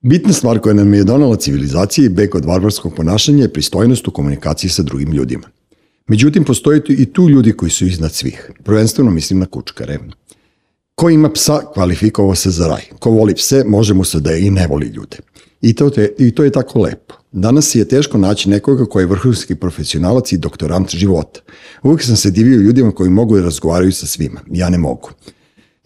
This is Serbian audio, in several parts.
Bitna stvar koja nam je donala civilizacija i beg od varvarskog ponašanja je pristojnost u komunikaciji sa drugim ljudima. Međutim, postoje i tu ljudi koji su iznad svih. Prvenstveno mislim na kučkare. Ko ima psa, kvalifikovao se za raj. Ko voli pse, može mu se da i ne voli ljude. I to, te, I to je tako lepo. Danas je teško naći nekoga koji je vrhunski profesionalac i doktorant života. Uvijek sam se divio ljudima koji mogu da razgovaraju sa svima. Ja ne mogu.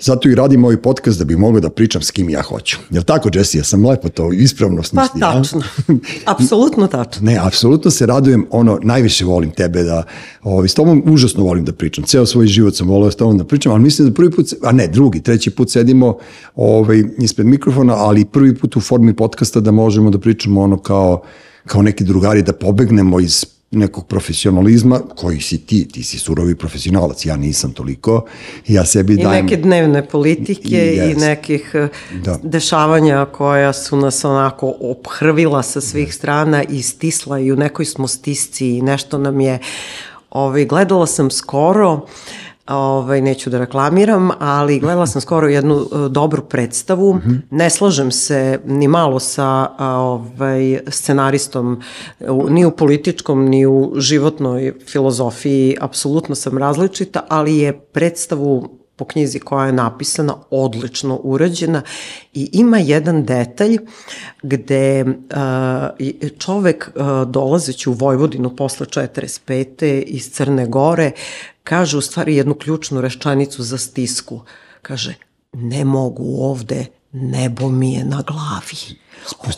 Zato i radim ovaj podcast da bi mogao da pričam s kim ja hoću. Jel tako, Jesse? Ja sam lepo to ispravno smislio. Pa tačno. apsolutno tačno. Ne, apsolutno se radujem. Ono, najviše volim tebe da, ovaj, s tobom užasno volim da pričam. Ceo svoj život sam volio s tobom da pričam, ali mislim da prvi put, a ne, drugi, treći put sedimo ovaj, ispred mikrofona, ali prvi put u formi podcasta da možemo da pričamo ono kao kao neki drugari da pobegnemo iz nekog profesionalizma koji si ti, ti si surovi profesionalac, ja nisam toliko, ja sebi I dajem... I neke dnevne politike i, yes. i nekih eh, da. dešavanja koja su nas onako ophrvila sa svih yes. strana i stisla i u nekoj smo stisci i nešto nam je, ovaj, gledala sam skoro, uh, ovaj, neću da reklamiram, ali gledala sam skoro jednu uh, dobru predstavu. Mm -hmm. Ne slažem se ni malo sa ovaj, scenaristom, ni u političkom, ni u životnoj filozofiji. Apsolutno sam različita, ali je predstavu po knjizi koja je napisana, odlično urađena i ima jedan detalj gde uh, čovek uh, dolazeći u Vojvodinu posle 45. iz Crne Gore kaže u stvari jednu ključnu rečanicu za stisku. Kaže, ne mogu ovde, nebo mi je na glavi.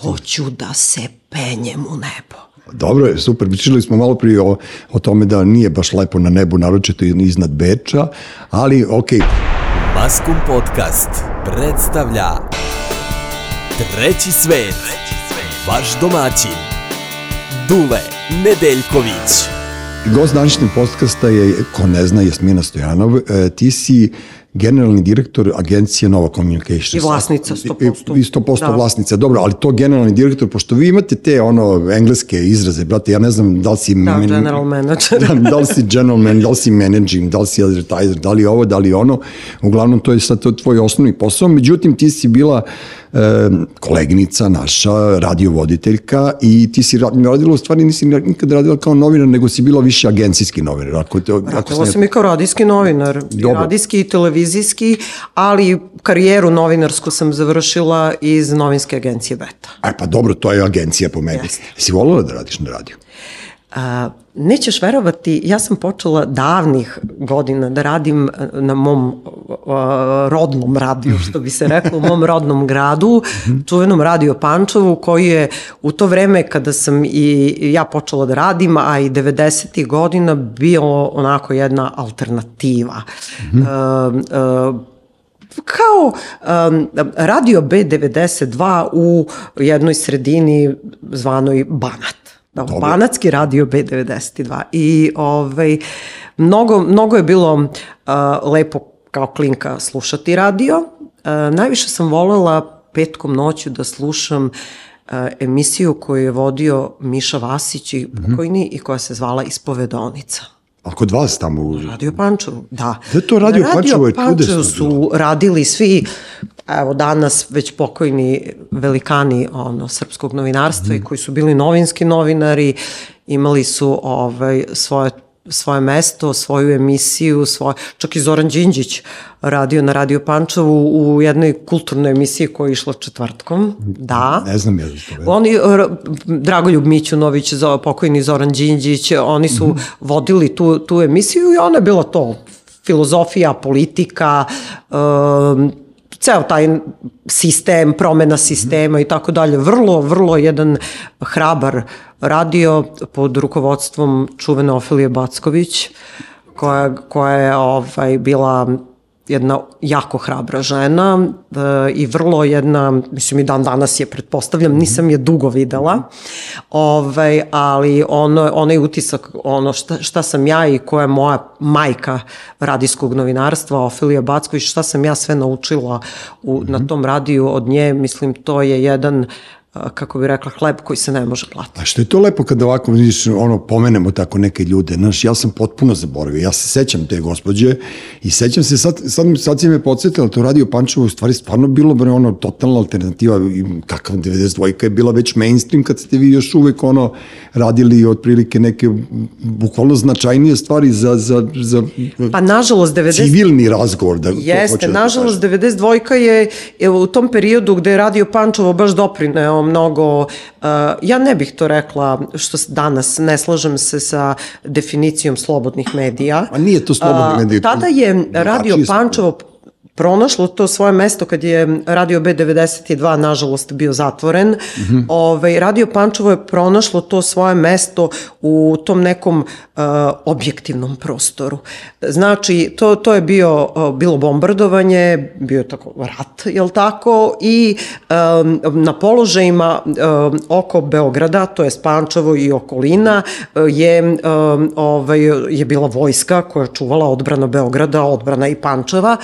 Hoću da se penjem u nebo. Dobro je, super. Pričali smo malo prije o, o tome da nije baš lepo na nebu, naročito iznad Beča, ali okej. Okay. Maskum Podcast predstavlja Treći svet, Treći svet. vaš domaćin, Dule Nedeljković. Gost današnjeg podcasta je, ko ne zna, Jasmina Stojanov. E, ti si generalni direktor agencije Nova Communications. I vlasnica 100%. I 100% da. vlasnica, dobro, ali to generalni direktor, pošto vi imate te ono engleske izraze, brate, ja ne znam da li si... Da, men, general manager. da, da li si general man, da li si managing, da li si advertiser, da li ovo, da li ono. Uglavnom, to je sad to tvoj osnovni posao. Međutim, ti si bila e, koleginica naša, radiovoditeljka i ti si radila, u stvari nisi nikad radila kao novinar, nego si bila više agencijski novinar. Ako te, ako radila sam i kao radijski novinar, Dobro. radijski i televizijski, ali karijeru novinarsku sam završila iz novinske agencije Beta. E pa dobro, to je agencija po meni. Jeste. Si volila da radiš na radiju? A, nećeš verovati, ja sam počela davnih godina da radim na mom a, rodnom radiju, što bi se reklo, u mom rodnom gradu, čuvenom radio Pančevu, koji je u to vreme kada sam i ja počela da radim, a i 90. godina bio onako jedna alternativa. Mm -hmm. a, a, kao um, radio B92 u jednoj sredini zvanoj Banat. Da, Dobre. Banatski radio B92 i ovaj, mnogo, mnogo je bilo uh, lepo kao klinka slušati radio. Uh, najviše sam volela petkom noću da slušam uh, emisiju koju je vodio Miša Vasić i mhm. pokojni mm -hmm. i koja se zvala Ispovedonica. A kod vas tamo u... Radio Pančevu, da. Da to Radio, radio Pančevo je čudesno. Radio su radili svi, evo danas već pokojni velikani ono, srpskog novinarstva mm. i mhm. koji su bili novinski novinari, imali su ovaj, svoje svoje mesto, svoju emisiju, svoj, čak i Zoran Đinđić radio na Radio Pančevu u jednoj kulturnoj emisiji koja je išla četvrtkom. Da. Ne znam ja za to. Oni, Dragoljub Mićunović, pokojni Zoran Đinđić, oni su mm -hmm. vodili tu, tu emisiju i ona je bila to filozofija, politika, um, ceo taj sistem, promena sistema i tako dalje. Vrlo, vrlo jedan hrabar radio pod rukovodstvom čuvene Ofilije Backović, koja, koja je ovaj, bila jedna jako hrabra žena e, i vrlo jedna, mislim i dan danas je pretpostavljam, nisam je dugo videla, ovaj, ali ono, onaj utisak, ono šta, šta sam ja i koja je moja majka radijskog novinarstva, Ofilija Backović, šta sam ja sve naučila u, mm -hmm. na tom radiju od nje, mislim to je jedan kako bi rekla, hleb koji se ne može platiti. A što je to lepo kada ovako vidiš, ono, pomenemo tako neke ljude. Znaš, ja sam potpuno zaboravio. Ja se sećam te gospođe i sećam se, sad, sad, sad si me podsjetila, to radio Pančevo u stvari stvarno bilo bre, ono, totalna alternativa. Kakav 92 je bila već mainstream kad ste vi još uvek ono, radili otprilike neke bukvalno značajnije stvari za, za, za pa, nažalost, 90... civilni razgovor. Da, Jeste, da nažalost, da 92 je, je u tom periodu gde je radio Pančevo baš doprineo mnogo, uh, ja ne bih to rekla što danas ne slažem se sa definicijom slobodnih medija. A nije to slobodni medija. Tada je Radio Pančevo pronašlo to svoje mesto kad je Radio B92 nažalost bio zatvoren. Mm -hmm. ovaj, Radio Pančevo je pronašlo to svoje mesto u tom nekom uh, objektivnom prostoru. Znači, to, to je bio, uh, bilo bombardovanje, bio je tako rat, jel tako, i um, na položajima um, oko Beograda, to je Pančevo i okolina, je, um, ovaj, je bila vojska koja čuvala odbrana Beograda, odbrana i Pančeva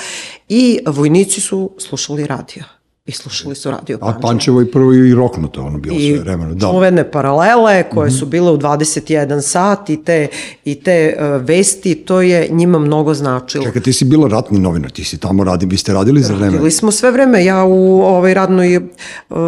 i vojnici su slušali radio i slušali su radio Pančevo. A Pančevo je prvo i roknuto, ono bilo I sve vremena. Da. čuvene paralele koje mm -hmm. su bile u 21 sat i te, i te uh, vesti, to je njima mnogo značilo. Čekaj, ti si bila ratni novinar, ti si tamo radi, vi ste radili za vreme? Radili smo sve vreme, ja u ovaj radnoj, uh,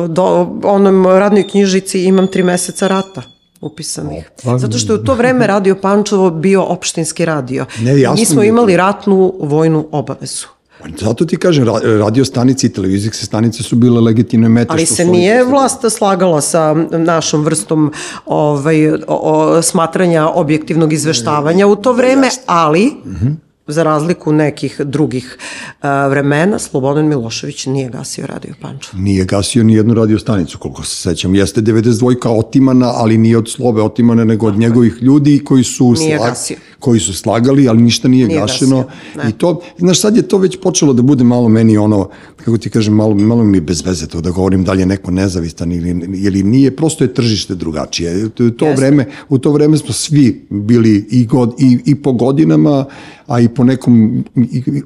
do, onom radnoj knjižici imam tri meseca rata upisanih. Pa, Zato što je u to vreme Radio Pančevo bio opštinski radio. Ne, jasno Mi smo imali ratnu vojnu obavezu. Pa zato ti kažem, radio stanice i televizijske stanice su bile legitimne mete. Ali se nije vlast slagala sa našom vrstom ovaj, o, o, smatranja objektivnog izveštavanja u to vreme, ali... Uh mhm. Za razliku nekih drugih uh, vremena, Slobodan Milošević nije gasio radio Pančo. Nije gasio ni jednu radio stanicu, koliko se sećam. Jeste 92-ka otimana, ali nije od slobe otimana, nego od njegovih ljudi koji su, nije slag, gasio. koji su slagali, ali ništa nije, nije gašeno. I to, znaš, sad je to već počelo da bude malo meni ono, kako ti kažem, malo, malo mi bez veze to da govorim da li je neko nezavistan ili, ili nije, prosto je tržište drugačije. To, to vreme, u to vreme smo svi bili i, god, i, i po godinama, a i po nekom,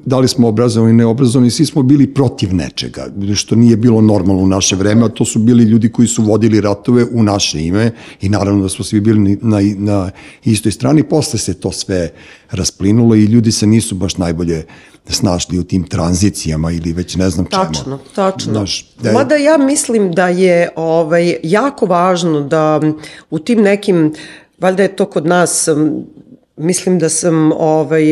da li smo obrazovani, neobrazovani, svi smo bili protiv nečega, što nije bilo normalno u naše vreme, a to su bili ljudi koji su vodili ratove u naše ime i naravno da smo svi bili na, na istoj strani. Posle se to sve rasplinulo i ljudi se nisu baš najbolje snašli u tim tranzicijama ili već ne znam čemu. Tačno, tačno. Znaš, da je... Mada ja mislim da je ovaj, jako važno da u tim nekim, valjda je to kod nas Mislim da sam ovaj,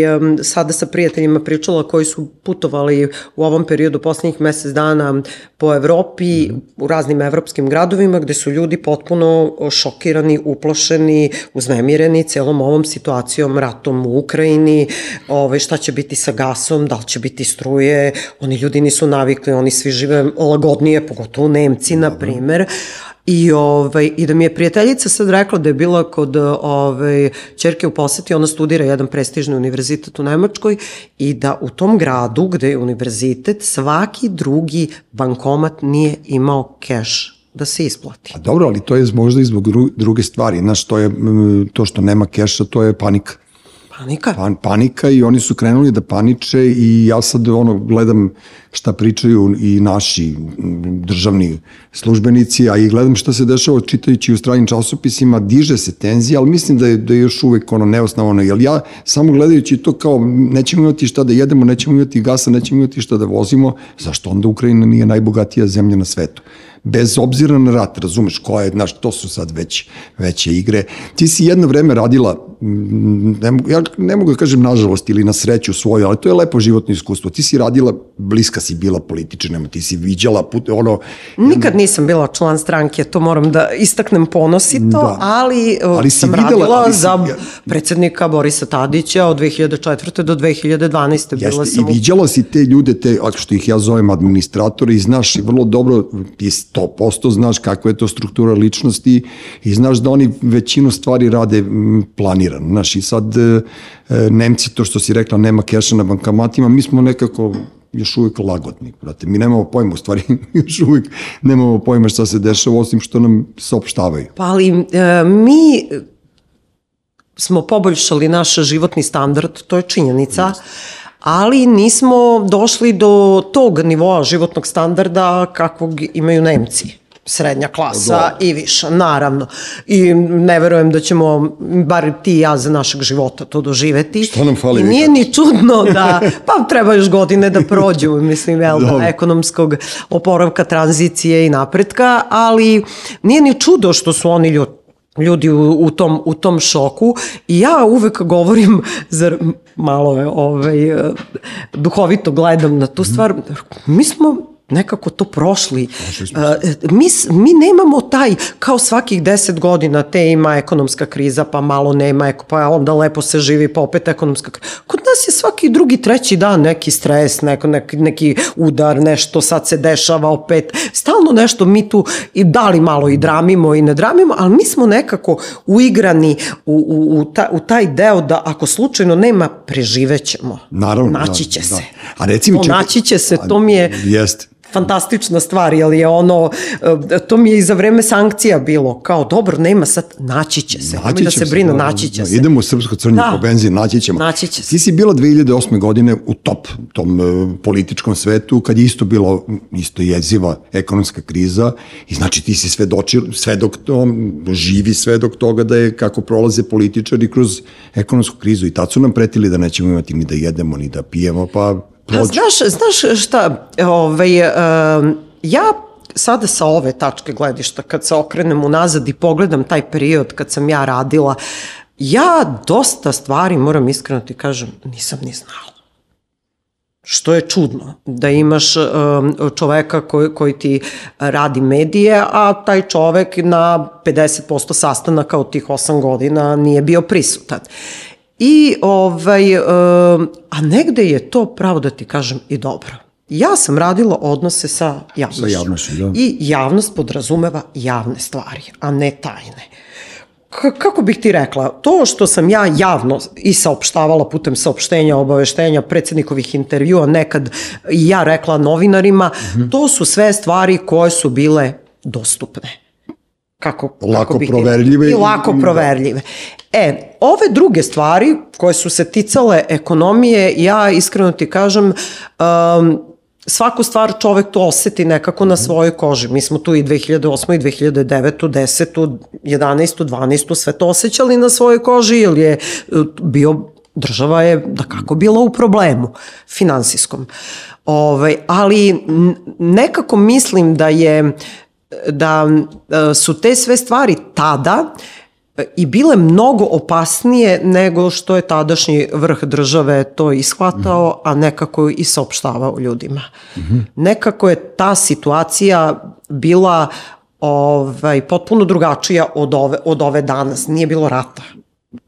sada sa prijateljima pričala koji su putovali u ovom periodu poslednjih mesec dana po Evropi, mm. u raznim evropskim gradovima, gde su ljudi potpuno šokirani, uplašeni, uznemireni celom ovom situacijom, ratom u Ukrajini, ovaj, šta će biti sa gasom, da li će biti struje, oni ljudi nisu navikli, oni svi žive lagodnije, pogotovo Nemci, na primer, I, ovaj, I da mi je prijateljica sad rekla da je bila kod ovaj, čerke u poseti, ona studira jedan prestižni univerzitet u Nemačkoj i da u tom gradu gde je univerzitet svaki drugi bankomat nije imao keš da se isplati. A dobro, ali to je možda i zbog druge stvari. Znaš, to, je, to što nema keša, to je panika. Panika? Pan, panika i oni su krenuli da paniče i ja sad ono gledam šta pričaju i naši državni službenici, a i gledam šta se dešava čitajući u stranim časopisima, diže se tenzija, ali mislim da je, da je još uvek ono neosnovano, jer ja samo gledajući to kao nećemo imati šta da jedemo, nećemo imati gasa, nećemo imati šta da vozimo, zašto onda Ukrajina nije najbogatija zemlja na svetu? bez obzira na rat, razumeš, koja je, znaš, to su sad već, veće igre. Ti si jedno vreme radila, ne, ja ne mogu da kažem nažalost ili na sreću svoju, ali to je lepo životno iskustvo. Ti si radila, bliska si bila političarima, ti si viđala put, ono... Nikad nisam bila član stranke, to moram da istaknem ponosito, da. ali, ali sam videla, radila ali si, za predsednika Borisa Tadića od 2004. do 2012. Jeste, bila sam I viđala si te ljude, te, što ih ja zovem administratori, i znaš vrlo dobro, ti 100% znaš kakva je to struktura ličnosti i znaš da oni većinu stvari rade planirano. Znaš, i sad e, e, Nemci, to što si rekla, nema keša na bankamatima, mi smo nekako još uvijek lagodni, brate. Mi nemamo pojma, u stvari, još uvijek nemamo pojma šta se dešava, osim što nam saopštavaju. Pa ali e, mi smo poboljšali naš životni standard, to je činjenica, Just ali nismo došli do tog nivoa životnog standarda kakvog imaju Nemci. Srednja klasa Do. i više, naravno. I ne verujem da ćemo, bar ti i ja, za našeg života to doživeti. Šta nam fali? I nije ni čudno da, pa treba još godine da prođu, mislim, jel, da, ekonomskog oporavka, tranzicije i napretka, ali nije ni čudo što su oni ljudi ljudi u, u, tom, u tom šoku i ja uvek govorim, zar malo ovaj, duhovito gledam na tu stvar, mi smo nekako to prošli. Uh, mi, mi nemamo taj, kao svakih deset godina, te ima ekonomska kriza, pa malo nema, pa onda lepo se živi, pa opet ekonomska kriza. Kod nas je svaki drugi, treći dan neki stres, neko, neki, neki udar, nešto sad se dešava opet. Stalno nešto mi tu i da li malo i dramimo i ne dramimo, ali mi smo nekako uigrani u, u, u, ta, u taj deo da ako slučajno nema, preživećemo. Naravno. Naći će da, se. Da. A recimo, čekaj, naći će se, to mi je... Jeste fantastična stvar, jer je ono, e, to mi je i za vreme sankcija bilo, kao dobro, nema sad, naći će se, naći da se brine, da, naći će da, se. Idemo u srpsko crnje da. po benzin, naći ćemo. Naći će se. Ti si bila 2008. godine u top tom uh, političkom svetu, kad je isto bilo isto jeziva ekonomska kriza i znači ti si svedočil, svedok to, živi svedok toga da je kako prolaze političari kroz ekonomsku krizu i tad su nam pretili da nećemo imati ni da jedemo, ni da pijemo, pa Pa, znaš, znaš šta, ovaj, uh, ja sada sa ove tačke gledišta, kad se okrenem unazad i pogledam taj period kad sam ja radila, ja dosta stvari, moram iskreno ti kažem, nisam ni znala. Što je čudno, da imaš um, čoveka koji, koji ti radi medije, a taj čovek na 50% sastanaka od tih 8 godina nije bio prisutan. I ovaj, a negde je to, pravo da ti kažem, i dobro. Ja sam radila odnose sa javnošću. Sa javnošću, da. I javnost podrazumeva javne stvari, a ne tajne. K kako bih ti rekla, to što sam ja javno i saopštavala putem saopštenja, obaveštenja, predsednikovih intervjua, nekad ja rekla novinarima, mm -hmm. to su sve stvari koje su bile dostupne kako, lako kako proverljive. I lako da. proverljive. E, ove druge stvari koje su se ticale ekonomije, ja iskreno ti kažem, um, svaku stvar čovek to oseti nekako na svojoj koži. Mi smo tu i 2008. i 2009. 10. 11. 12. sve to osjećali na svojoj koži, jer je uh, bio država je da kako bila u problemu finansijskom. Ovaj, ali nekako mislim da je da e, su te sve stvari tada e, i bile mnogo opasnije nego što je tadašnji vrh države to ishvatao, a nekako i saopštavao ljudima. Nekako je ta situacija bila ovaj, potpuno drugačija od ove, od ove danas. Nije bilo rata.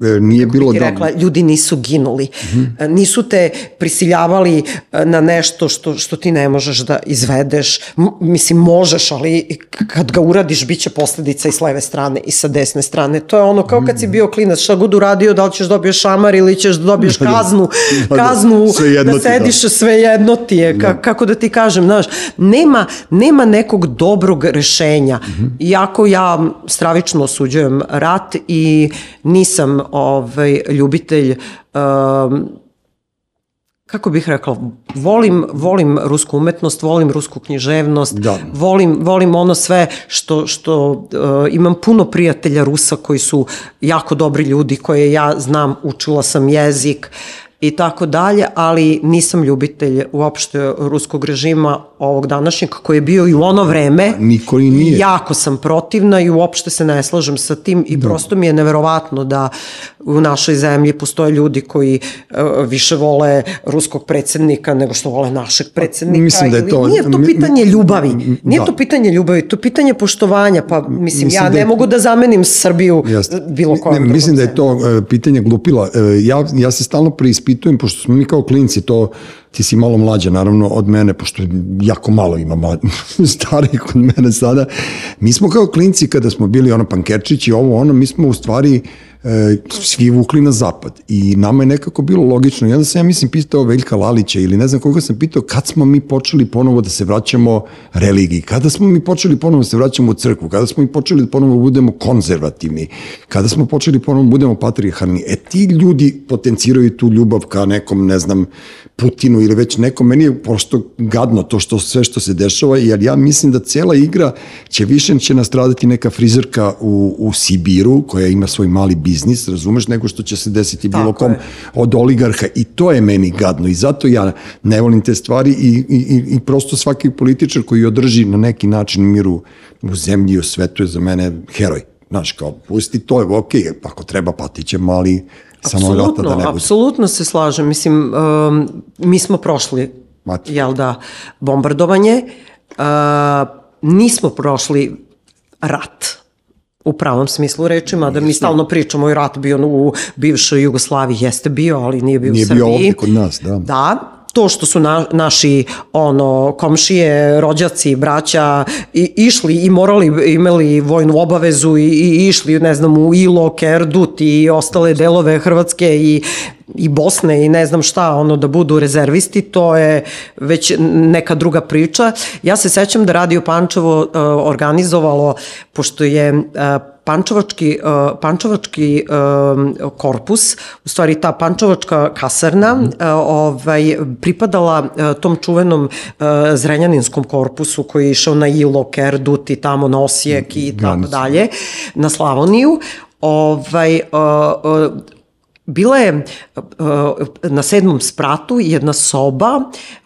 E, nije bilo ti rekla, ljudi nisu ginuli. Mm -hmm. Nisu te prisiljavali e, na nešto što, što ti ne možeš da izvedeš. M mislim, možeš, ali kad ga uradiš, bit će posledica i s leve strane i sa desne strane. To je ono kao kad si mhm. bio klinac, šta god uradio, da li ćeš dobiješ šamar ili ćeš da dobiješ kaznu, da, da. kaznu da, da sediš, da. sve jedno ti je. Ka, kako da ti kažem, znaš, nema, nema nekog dobrog rešenja. Mm -hmm. Iako ja stravično osuđujem rat i nisam ovaj, ljubitelj um, kako bih rekla, volim, volim rusku umetnost, volim rusku književnost, da. volim, volim ono sve što, što uh, imam puno prijatelja Rusa koji su jako dobri ljudi koje ja znam, učila sam jezik, i tako dalje, ali nisam ljubitelj uopšte ruskog režima ovog današnjeg koji je bio i u ono vreme. Niko i nije. Jako sam protivna i uopšte se ne slažem sa tim i da. prosto mi je neverovatno da u našoj zemlji postoje ljudi koji uh, više vole ruskog predsednika nego što vole našeg predsednika. Mislim da je to... Nije to pitanje ljubavi. Nije da. to pitanje ljubavi, to je pitanje poštovanja. Pa mislim, mislim ja da ne je... mogu da zamenim Srbiju Jasne. bilo kojom. Ne, mislim da je to uh, pitanje glupila. Uh, ja, ja se stalno preispitujem, pošto smo mi kao klinci to ti si malo mlađa naravno od mene, pošto jako malo ima starih od mene sada. Mi smo kao klinci kada smo bili ono pankerčići, ovo ono, mi smo u stvari e, svi vukli na zapad i nama je nekako bilo logično. Onda sam ja mislim pitao Veljka Lalića ili ne znam koga sam pitao kad smo mi počeli ponovo da se vraćamo religiji, kada smo mi počeli ponovo da se vraćamo u crkvu, kada smo mi počeli da ponovo budemo konzervativni, kada smo počeli ponovo da budemo patrijarhalni. E ti ljudi potenciraju tu ljubav ka nekom, ne znam, Putinu ili već neko, meni je prosto gadno to što sve što se dešava, jer ja mislim da cela igra će više će nastradati neka frizerka u, u Sibiru, koja ima svoj mali biznis, razumeš, nego što će se desiti bilo kom je. od oligarha i to je meni gadno i zato ja ne volim te stvari i, i, i prosto svaki političar koji održi na neki način miru u zemlji i u svetu je za mene heroj. Znaš, kao, pusti to, je ok, ako treba patićemo, ali samo rata da ne bude. Apsolutno se slažem. Mislim, um, mi smo prošli, Mati. jel da, bombardovanje, uh, nismo prošli rat u pravom smislu reči, mada mi stalno pričamo i rat bio u bivšoj Jugoslaviji, jeste bio, ali nije bio nije u Srbiji. Nije bio ovdje kod nas, da. Da, to što su na, naši ono komšije, rođaci, braća i, išli i morali imali vojnu obavezu i, i išli ne znam u Ilok, Erdut i ostale delove Hrvatske i i Bosne i ne znam šta, ono da budu rezervisti, to je već neka druga priča. Ja se sećam da Radio Pančevo uh, organizovalo, pošto je uh, Pančevački, uh, Pančevački uh, korpus, u stvari ta Pančevačka kasarna, uh, ovaj, pripadala uh, tom čuvenom uh, Zrenjaninskom korpusu koji je išao na Ilok, Erdut i tamo na Osijek i tako dalje, na Slavoniju. Ovaj, uh, uh, bila je uh, na sedmom spratu jedna soba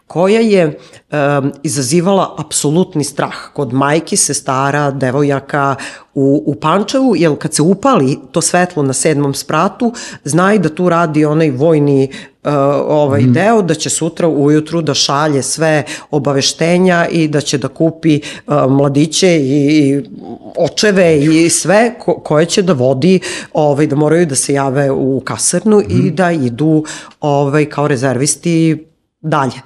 koja je um, izazivala apsolutni strah kod majki, sestara, devojaka u, u Pančevu, jer kad se upali to svetlo na sedmom spratu, znaju da tu radi onaj vojni uh, ovaj mm. deo, da će sutra ujutru da šalje sve obaveštenja i da će da kupi uh, mladiće i, i očeve i sve ko, koje će da vodi, ovaj, da moraju da se jave u kasarnu mm. i mhm. da idu ovaj, kao rezervisti dalje.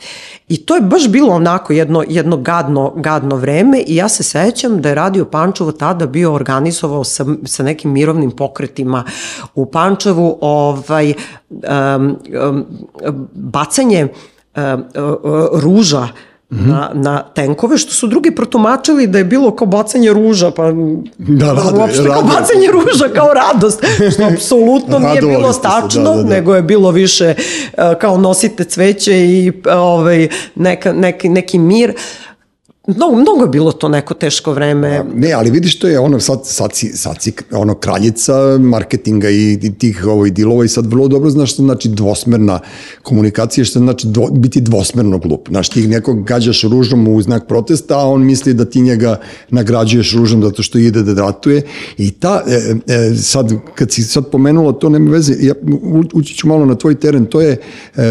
I to je baš bilo onako jedno, jedno gadno, gadno vreme i ja se sećam da je Radio Pančevo tada bio organizovao sa, sa nekim mirovnim pokretima u Pančevu ovaj, um, um, bacanje um, uh, ruža mm na, na tenkove, što su drugi protumačili da je bilo kao bacanje ruža, pa da, rado, uopšte rado. kao bacanje ruža kao radost, što apsolutno nije bilo tačno, da, da, da. nego je bilo više uh, kao nosite cveće i uh, ovaj, neka, neki, neki mir. Uh, Mnogo, mnogo je bilo to neko teško vreme. Ne, ali vidiš to je ono sad, sad, si, sad si ono kraljica marketinga i, i tih ovaj, dilova i sad vrlo dobro znaš što znači dvosmerna komunikacija, što znači dvo, biti dvosmerno glup. Znaš, ti nekog gađaš ružom u znak protesta, a on misli da ti njega nagrađuješ ružom zato što ide da ratuje. I ta, e, e, sad, kad si sad pomenula to, nema veze, ja ući ću malo na tvoj teren, to je e,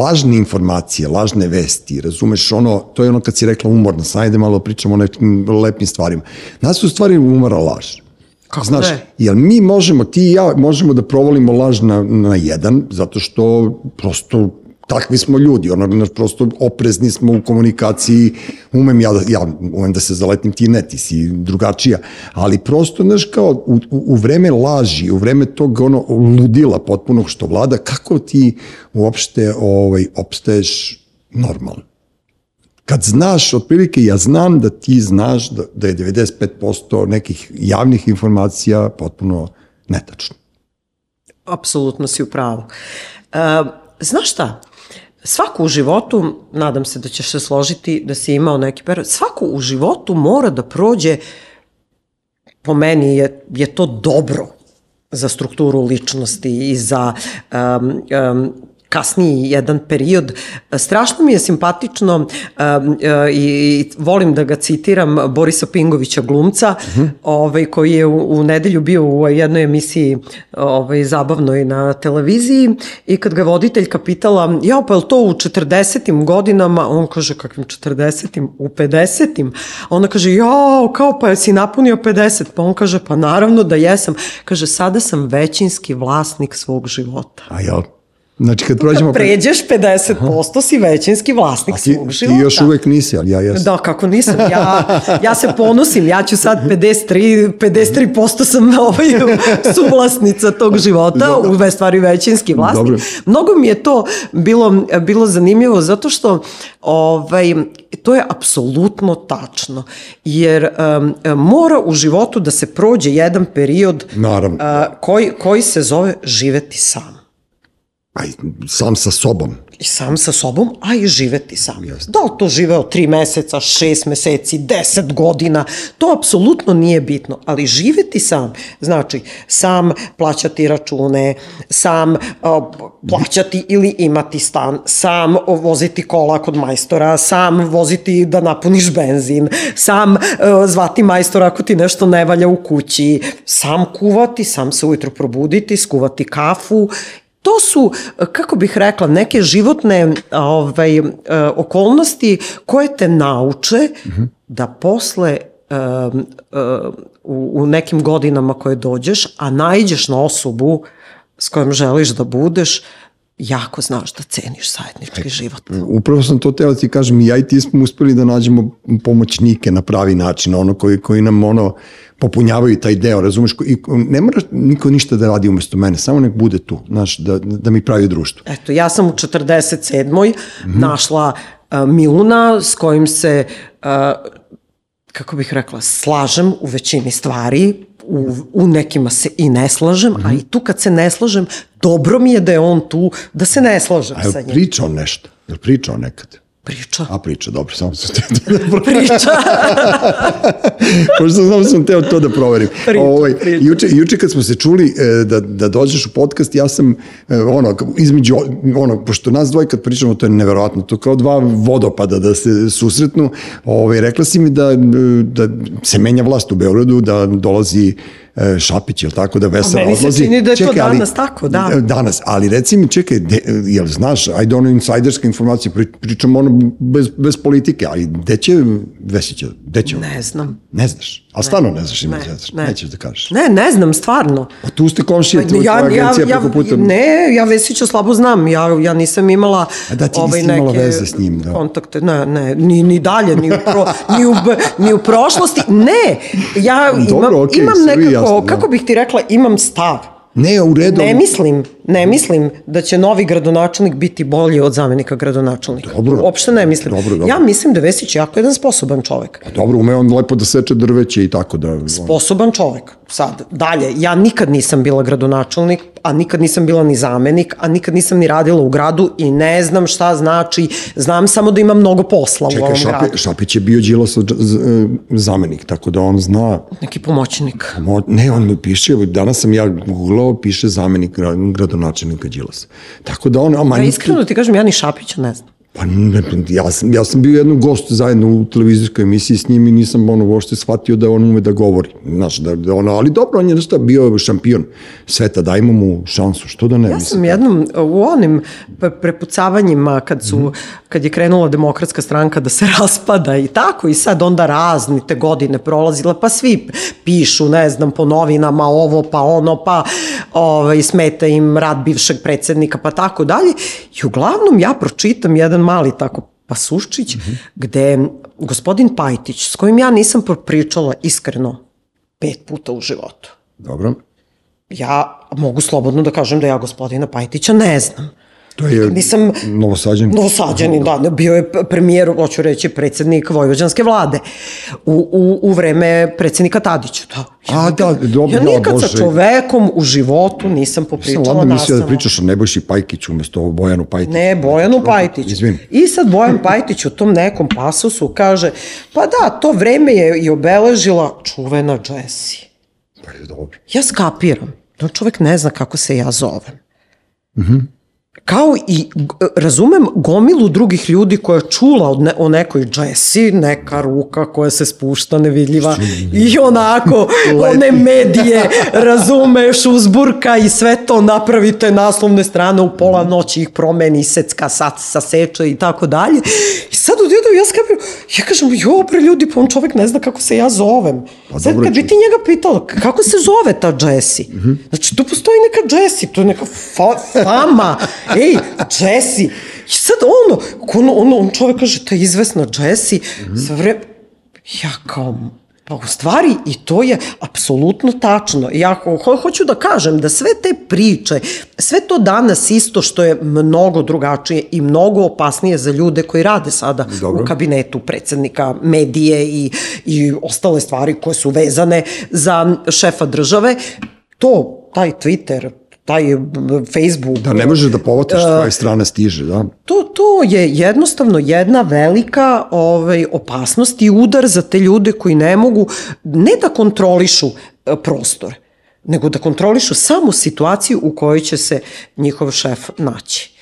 lažne informacije, lažne vesti, razumeš, ono, to je ono kad kad si rekla umorna sam, ajde malo pričamo o nekim lepim stvarima. Nas su stvari umora laž. Kako Znaš, je? jel mi možemo, ti i ja, možemo da provolimo laž na, na jedan, zato što prosto takvi smo ljudi, ono, prosto oprezni smo u komunikaciji, umem ja, da, ja umem da se zaletim, ti ne, ti si drugačija, ali prosto, znaš, kao u, u vreme laži, u vreme tog ono ludila potpunog što vlada, kako ti uopšte ovaj, opstaješ normalno? Kad znaš, otprilike ja znam da ti znaš da, da je 95% nekih javnih informacija potpuno netačno. Apsolutno si u pravu. E, znaš šta? Svako u životu, nadam se da ćeš se složiti da si imao neki period, svako u životu mora da prođe, po meni je, je to dobro za strukturu ličnosti i za um, um, kasniji jedan period. Strašno mi je simpatično um, uh, i volim da ga citiram Borisa Pingovića glumca, uh -huh. ovaj, koji je u, u nedelju bio u jednoj emisiji ovaj, zabavnoj na televiziji i kad ga voditeljka pitala, ja pa je to u 40. godinama? On kaže, kakvim 40. U 50. Ona kaže, ja, kao pa si napunio 50? Pa on kaže, pa naravno da jesam. Kaže, sada sam većinski vlasnik svog života. A jel? Znači kad prođemo... Kad pređeš 50% si većinski vlasnik ti, svog života. Ti još uvek nisi, ali ja jesam. Da, kako nisam. Ja, ja se ponosim, ja ću sad 53, 53% sam ovaj, suvlasnica tog života, u stvari većinski vlasnik. Dobro. Mnogo mi je to bilo, bilo zanimljivo zato što ovaj, to je apsolutno tačno. Jer um, mora u životu da se prođe jedan period Naravno. Uh, koji, koji se zove živeti sam. I sam sa sobom. I sam sa sobom, a i živeti sam. Jasne. Da li to živeo tri meseca, šest meseci, deset godina, to apsolutno nije bitno, ali živeti sam, znači sam plaćati račune, sam uh, plaćati ili imati stan, sam voziti kola kod majstora, sam voziti da napuniš benzin, sam uh, zvati majstora ako ti nešto ne valja u kući, sam kuvati, sam se ujutro probuditi, skuvati kafu to su, kako bih rekla, neke životne ovaj, e, okolnosti koje te nauče mm -hmm. da posle uh, uh, u, nekim godinama koje dođeš, a najđeš na osobu s kojom želiš da budeš, jako znaš da ceniš zajednički e, život. Upravo sam to teo da ti kažem, ja i ti smo uspeli da nađemo pomoćnike na pravi način, ono koji, koji nam ono popunjavaju taj deo, razumeš, i ne mora niko ništa da radi umesto mene, samo nek bude tu, znaš, da, da mi pravi društvo. Eto, ja sam u 47. Mm -hmm. našla uh, Miluna s kojim se, uh, kako bih rekla, slažem u većini stvari, u, u nekima se i ne slažem, mm -hmm. a i tu kad se ne slažem, dobro mi je da je on tu, da se ne slažem a sa njim. A je pričao nešto? Je pričao nekad? Priča. A priča, dobro, samo sam teo da Priča. Pošto samo sam teo to da proverim. Priča, ovaj, priča. Juče, juče kad smo se čuli e, da, da dođeš u podcast, ja sam, e, ono, između, ono, pošto nas dvoje kad pričamo, to je neverovatno, to kao dva vodopada da se susretnu, ovaj, rekla si mi da, da se menja vlast u Beogradu, da dolazi E, Šapić, je tako, da Vesela odlazi. Meni se čini da je čekaj, to danas ali, tako, da. E, danas, ali reci mi, čekaj, de, jel znaš, ajde ono insajderska informacija, pri, pričamo ono bez, bez politike, ali gde će Vesića, gde će Ne znam. Ne znaš, a stvarno ne znaš ima ne, ne. nećeš da kažeš. Ne, ne znam, stvarno. A tu ste komšije, tu ja, agencija ja, preko puta. Ne, ja Vesića slabo znam, ja, ja nisam imala a da ti ovaj, neke imala veze s njim, da. kontakte, ne, ne, ni, ni dalje, ni u, pro, ni, u, ni u prošlosti, ne, ja Dobro, imam, okay, imam nekako kako, da. kako bih ti rekla, imam stav. Ne, u redu. Ne mislim, ne mislim da će novi gradonačelnik biti bolji od zamenika gradonačelnika. Dobro. Uopšte ne mislim. Dobro, dobro. Ja mislim da Vesić je jako jedan sposoban čovek. Pa dobro, ume on lepo da seče drveće i tako da... Sposoban čovek. Sad, dalje, ja nikad nisam bila gradonačelnik, a nikad nisam bila ni zamenik, a nikad nisam ni radila u gradu i ne znam šta znači, znam samo da ima mnogo posla Čekaj, u ovom Šapi, gradu. Šapić je bio Đilasov zamenik, tako da on zna... Neki pomoćnik. Mo, ne, on mi piše, danas sam ja googlao, piše zamenik gradonačelnika Đilasa. Tako da on... A, ja iskreno da ti kažem, ja ni Šapića ne znam. Pa ne, ja sam, ja sam bio jednom gost zajedno u televizijskoj emisiji s njim i nisam ono uopšte shvatio da on ume da govori. Znaš, da, da ono, ali dobro, on je nešto bio šampion sveta, dajmo mu šansu, što da ne? Ja sam jednom u onim prepucavanjima kad su, mm -hmm. kad je krenula demokratska stranka da se raspada i tako i sad onda razni te godine prolazile, pa svi pišu, ne znam, po novinama ovo, pa ono, pa ovaj, smeta im rad bivšeg predsednika, pa tako dalje. I uglavnom ja pročitam jedan mali tako pasuščić, mm -hmm. gde gospodin Pajtić, s kojim ja nisam pričala iskreno pet puta u životu. Dobro. Ja mogu slobodno da kažem da ja gospodina Pajtića ne znam. To je Nisam, Novosađanin. Novosađanin, da, bio je premijer, hoću reći, predsednik Vojvođanske vlade u, u, u vreme predsednika Tadića. Da. Ja, A, da, dobro, ja nikad sa čovekom u životu nisam popričala nastavno. Sam mislio da pričaš o Nebojši Pajkiću umesto o Bojanu Pajtiću. Ne, Bojanu Pajtiću. Izvim. I sad Bojan Pajtić u tom nekom pasusu kaže, pa da, to vreme je i obeležila čuvena Jessie. Pa je dobro. Ja skapiram da čovek ne zna kako se ja zovem. Mhm. Mm kao i razumem gomilu drugih ljudi koja čula od ne, o nekoj Jessi, neka ruka koja se spušta nevidljiva i onako one medije razumeš uzburka i sve to napravite naslovne strane u pola noći ih promeni secka sad saseče i tako dalje. I sad odjedu ja skapim ja kažem jo bre ljudi pa on čovek ne zna kako se ja zovem. Pa sad kad bi ti njega pitala kako se zove ta Jessi -hmm. znači tu postoji neka Jessi to je neka fa fama ej, Jesse. I sad ono, ono, ono, on čovjek kaže, to je izvesna Jesse, mm -hmm. sa vre... Ja kao, Pa u stvari i to je apsolutno tačno. Ja ho, hoću da kažem da sve te priče, sve to danas isto što je mnogo drugačije i mnogo opasnije za ljude koji rade sada Dobro. u kabinetu predsednika, medije i, i ostale stvari koje su vezane za šefa države, to, taj Twitter, taj Facebook. Da, ne možeš da povataš s tvoje strane stiže, da. To, to je jednostavno jedna velika ovaj, opasnost i udar za te ljude koji ne mogu ne da kontrolišu e, prostor, nego da kontrolišu samo situaciju u kojoj će se njihov šef naći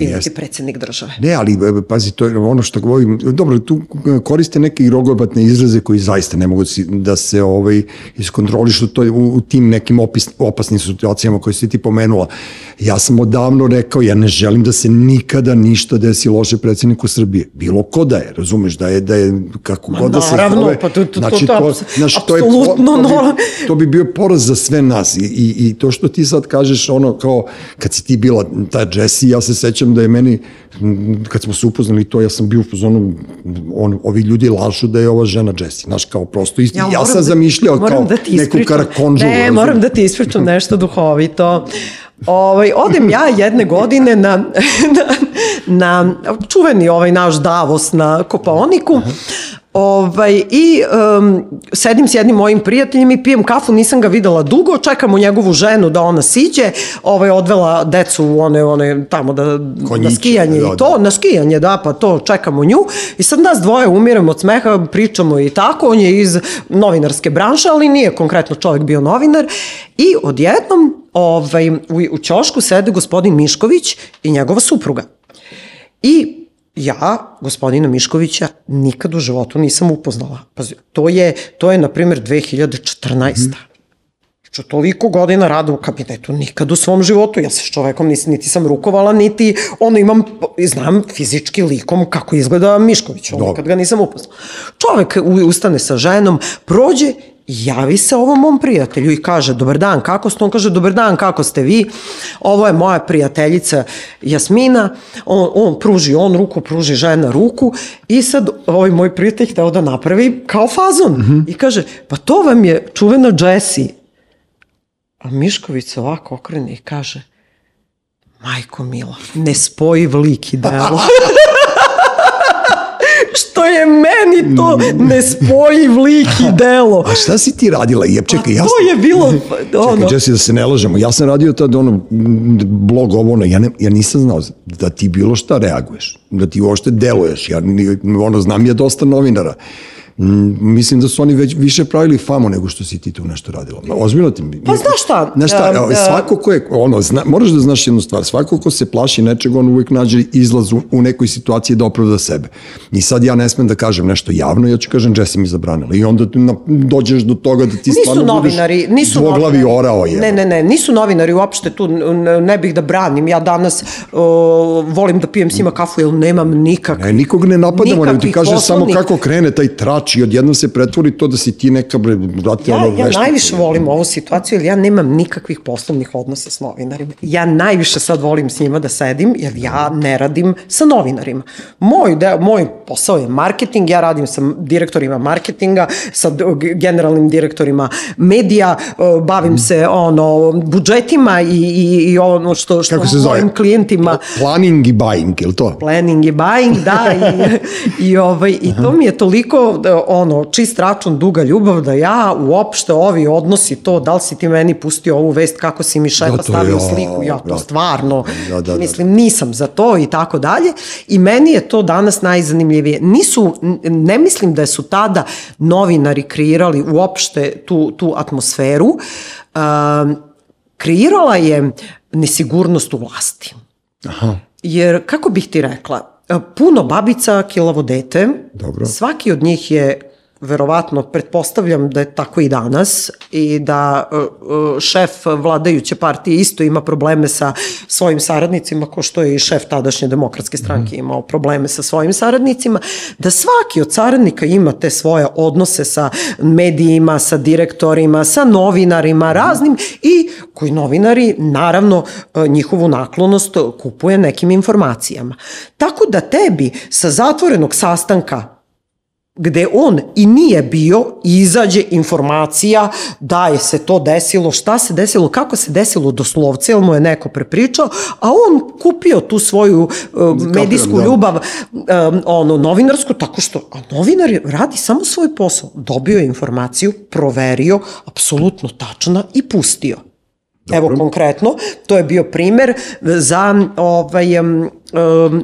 ili ti predsednik države. Ne, ali e, pazi, to je ono što govorim, dobro, tu koriste neke rogobatne izraze koji zaista ne mogu da se ovaj, iskontrolišu to u, u tim nekim opis, opasnim situacijama koje si ti pomenula. Ja sam odavno rekao, ja ne želim da se nikada ništa desi loše predsedniku Srbije. Bilo ko da je, razumeš, da je, da je kako Ma, god da se naravno, zove. pa to, to, znači, to, to, to, znači, to, je, to, bi, to bi bio poraz za sve nas I, i, i to što ti sad kažeš, ono kao, kad si ti bila ta Jessie, ja se sećam da je meni, kad smo se upoznali to, ja sam bio u pozonu, on, ovi ljudi lažu da je ova žena Jessie, znaš, kao prosto isti. Ja, ja sam da, zamišljao kao da neku karakonžu. Ne, razum. moram da ti ispričam nešto duhovito. Ovaj, odem ja jedne godine na, na, na čuveni ovaj naš Davos na Kopaoniku, Aha Ovaj, I um, sedim s jednim mojim prijateljem i pijem kafu, nisam ga videla dugo, čekamo njegovu ženu da ona siđe, ovaj, odvela decu u one, one tamo da, Konjić, na skijanje da, i to, na skijanje, da, pa to čekamo nju. I sad nas dvoje umiramo od smeha, pričamo i tako, on je iz novinarske branše, ali nije konkretno čovjek bio novinar. I odjednom ovaj, u, u ćošku sede gospodin Mišković i njegova supruga. I ja gospodina Miškovića nikad u životu nisam upoznala. Pazi, to je, to je na primjer, 2014. Mm. Znači, toliko godina rada u kabinetu, nikad u svom životu, ja se s čovekom nisi, niti sam rukovala, niti ono imam, znam fizički likom kako izgleda Mišković, ono, kad ga nisam upoznala. Čovek ustane sa ženom, prođe javi se ovom mom prijatelju i kaže, dobar dan, kako ste? On kaže, dobar dan, kako ste vi? Ovo je moja prijateljica Jasmina, on, on pruži on ruku, pruži žena ruku i sad ovaj moj prijatelj hteo da napravi kao fazon mm -hmm. i kaže, pa to vam je čuvena Jessie. A Mišković se ovako okrene i kaže, majko mila, nespojiv lik i delo. je meni to mm. nespojiv lik i delo. A šta si ti radila? Je, čekaj, ja sam, to je bilo... Ono... Čekaj, Jesse, da se ne lažemo. Ja sam radio tad ono, blog ovo, ono, ja, ne, ja nisam znao da ti bilo šta reaguješ, da ti uopšte deluješ. Ja ono, znam je dosta novinara. Mm, mislim da su oni već više pravili famu nego što si ti tu nešto radila. Ozbiljno ti... Pa znaš šta? Znaš šta, uh, svako ko je, ono, zna, moraš da znaš jednu stvar, svako ko se plaši nečeg, on uvijek nađe izlaz u, u nekoj situaciji da opravda sebe. I sad ja ne smem da kažem nešto javno, ja ću kažem, Jesse mi zabranila. I onda na, dođeš do toga da ti nisu stvarno novinari, budeš nisu dvoglavi novinari. orao. Je. Ne, ne, ne, nisu novinari uopšte tu, ne bih da branim. Ja danas uh, volim da pijem s njima kafu, jer nemam nikak. Ne, nikog ne napadamo, nego ti kažeš samo kako krene taj trač znači odjednom se pretvori to da si ti neka, brate, ja, ono, Ja najviše volim ovu situaciju, jer ja nemam nikakvih poslovnih odnosa s novinarima. Ja najviše sad volim s njima da sedim, jer ja ne radim sa novinarima. Moj, deo, moj posao je marketing, ja radim sa direktorima marketinga, sa generalnim direktorima medija, bavim mm. se ono, budžetima i, i, i ono što, što Kako se zove? mojim klijentima... Planning i buying, je li to? Planning i buying, da, i, i, ovaj, i to mi je toliko da, ono, čist račun, duga ljubav, da ja uopšte ovi odnosi to, da li si ti meni pustio ovu vest, kako si mi šefa da, stavio je, sliku, ja to da, stvarno, da, da, da, mislim, nisam za to i tako dalje. I meni je to danas najzanimljivije. Nisu, ne mislim da su tada novinari kreirali uopšte tu, tu atmosferu. Uh, kreirala je nesigurnost u vlasti. Aha. Jer, kako bih ti rekla, puno babica, kilavo dete. Dobro. Svaki od njih je verovatno, pretpostavljam da je tako i danas i da e, e, šef vladajuće partije isto ima probleme sa svojim saradnicima, ko što je i šef tadašnje demokratske stranke mhm. imao probleme sa svojim saradnicima, da svaki od saradnika ima te svoje odnose sa medijima, sa direktorima, sa novinarima raznim i koji novinari naravno e, njihovu naklonost kupuje nekim informacijama. Tako da tebi sa zatvorenog sastanka gde on i nije bio, izađe informacija da je se to desilo, šta se desilo, kako se desilo doslovce, ili mu je neko prepričao, a on kupio tu svoju uh, medijsku da. ljubav, um, ono, novinarsku, tako što, a novinar radi samo svoj posao. Dobio je informaciju, proverio, apsolutno tačna i pustio. Dobro. Evo konkretno, to je bio primer za ovaj, um,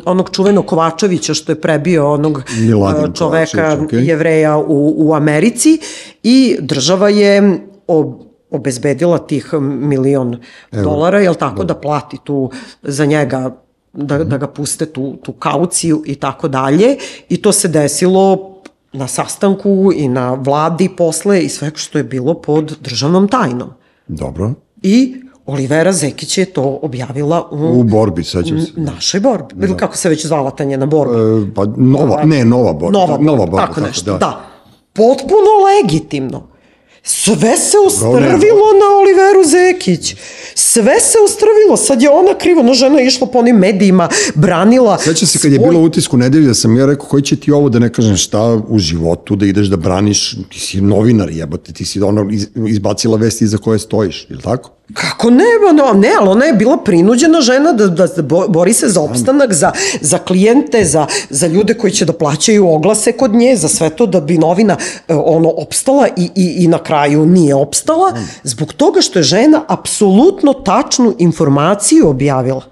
onog čuvenog Kovačevića što je prebio onog Miladin čoveka okay. jevreja u, u Americi i država je ob, obezbedila tih milion Evo. dolara, jel tako, da. da plati tu za njega da, da ga puste tu, tu kauciju i tako dalje i to se desilo na sastanku i na vladi posle i sve što je bilo pod državnom tajnom. Dobro. I Olivera Zekić je to objavila u, u borbi, sećam se. Našoj borbi. Da. Ili kako se već zvala ta njena borba? E, pa nova, ne, nova borba. Nova, nova borba, tako, tako nešto, da. da. Potpuno legitimno. Sve se ustrvilo na Oliveru Zekić. Sve se ustrvilo. Sad je ona krivo, ona žena išla po onim medijima, branila Sveća se kad je bilo utisku nedelje da sam ja rekao koji će ti ovo da ne kažem šta u životu, da ideš da braniš, ti si novinar jebote, ti si ono izbacila vesti iza koje stojiš, je li tako? Kako ne, no, ne, ali ona je bila prinuđena žena da, da, da bori se za opstanak, za, za klijente, za, za ljude koji će da plaćaju oglase kod nje, za sve to da bi novina e, ono opstala i, i, i na kraju nije opstala, zbog toga što je žena apsolutno tačnu informaciju objavila.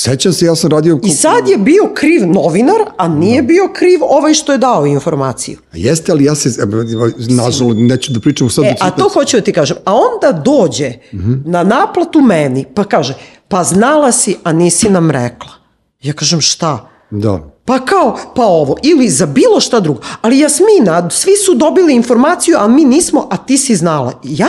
Sećam se, ja sam radio... I sad je bio kriv novinar, a nije da. bio kriv ovaj što je dao informaciju. A jeste, ali ja se, nažalost, neću da pričam sad... E, a to hoću da ti kažem. A onda dođe uh mhm. -huh. na naplatu meni, pa kaže, pa znala si, a nisi nam rekla. Ja kažem, šta? Da. Pa kao, pa ovo, ili za bilo šta drugo. Ali Jasmina, svi su dobili informaciju, a mi nismo, a ti si znala. Ja,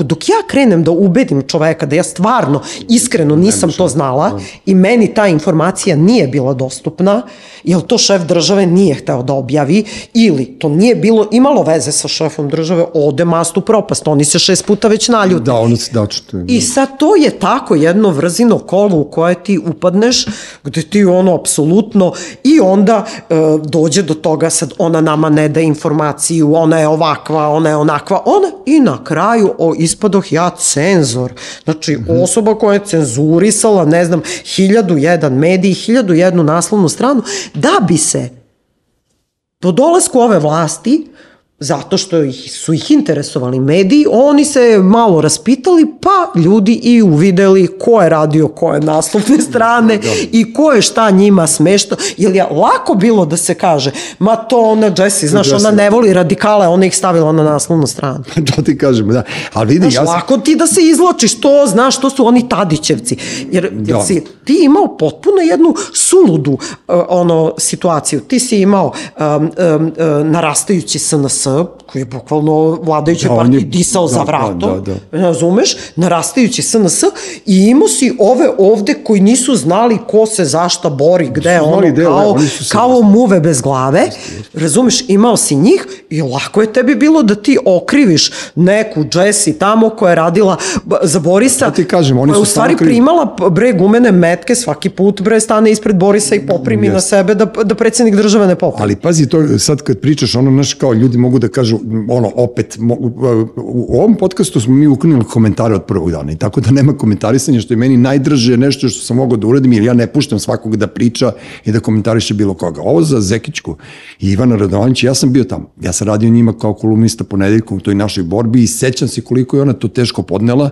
dok ja krenem da ubedim čoveka da ja stvarno, iskreno nisam to znala i meni ta informacija nije bila dostupna, jel to šef države nije hteo da objavi, ili to nije bilo, imalo veze sa šefom države, ode mastu propast, oni se šest puta već naljute. Da, ono se dačete. Da. I sad to je tako jedno vrzino kolo u koje ti upadneš, gde ti ono apsolutno i onda e, dođe do toga sad ona nama ne da informaciju, ona je ovakva, ona je onakva, ona i na kraju o, ispadoh ja cenzor. Znači mm -hmm. osoba koja je cenzurisala, ne znam, hiljadu jedan medij, hiljadu jednu naslovnu stranu, da bi se po dolasku ove vlasti zato što ih, su ih interesovali mediji, oni se malo raspitali, pa ljudi i uvideli ko je radio koje naslovne strane da, da. i ko je šta njima smešta. Jer je lako bilo da se kaže, ma to ona Jessie, znaš, Jessie. ona ne voli radikale, ona ih stavila na naslovnu stranu. to ti kažem, da. Ali vidi, znaš, ja sam... lako ti da se izločiš, to, znaš, to su oni Tadićevci. Jer, da. si ti imao potpuno jednu suludu uh, ono, situaciju. Ti si imao um, um, uh, narastajući SNS, koji je bukvalno vladajuće da, partije disao da, za vratom, da, da, da. razumeš, narastajući SNS i imao si ove ovde koji nisu znali ko se zašta bori, gde je ono, deo, kao, kao muve bez glave, razumeš, imao si njih i lako je tebi bilo da ti okriviš neku Jessie tamo koja je radila za Borisa, da ti kažem, oni koja u stvari krivi. primala bre gumene metke svaki put bre stane ispred Borisa i poprimi yes. na sebe da, da predsednik države ne poprimi. Ali pazi to, sad kad pričaš ono, znaš, kao ljudi mogu da kažu, ono, opet, u ovom podcastu smo mi uklonili komentare od prvog dana i tako da nema komentarisanja, što je meni najdraže nešto što sam mogao da uradim, jer ja ne puštam svakog da priča i da komentariše bilo koga. Ovo za Zekićku i Ivana Radovanić, ja sam bio tamo. Ja sam radio njima kao kolumnista ponedeljkom u toj našoj borbi i sećam se koliko je ona to teško podnela,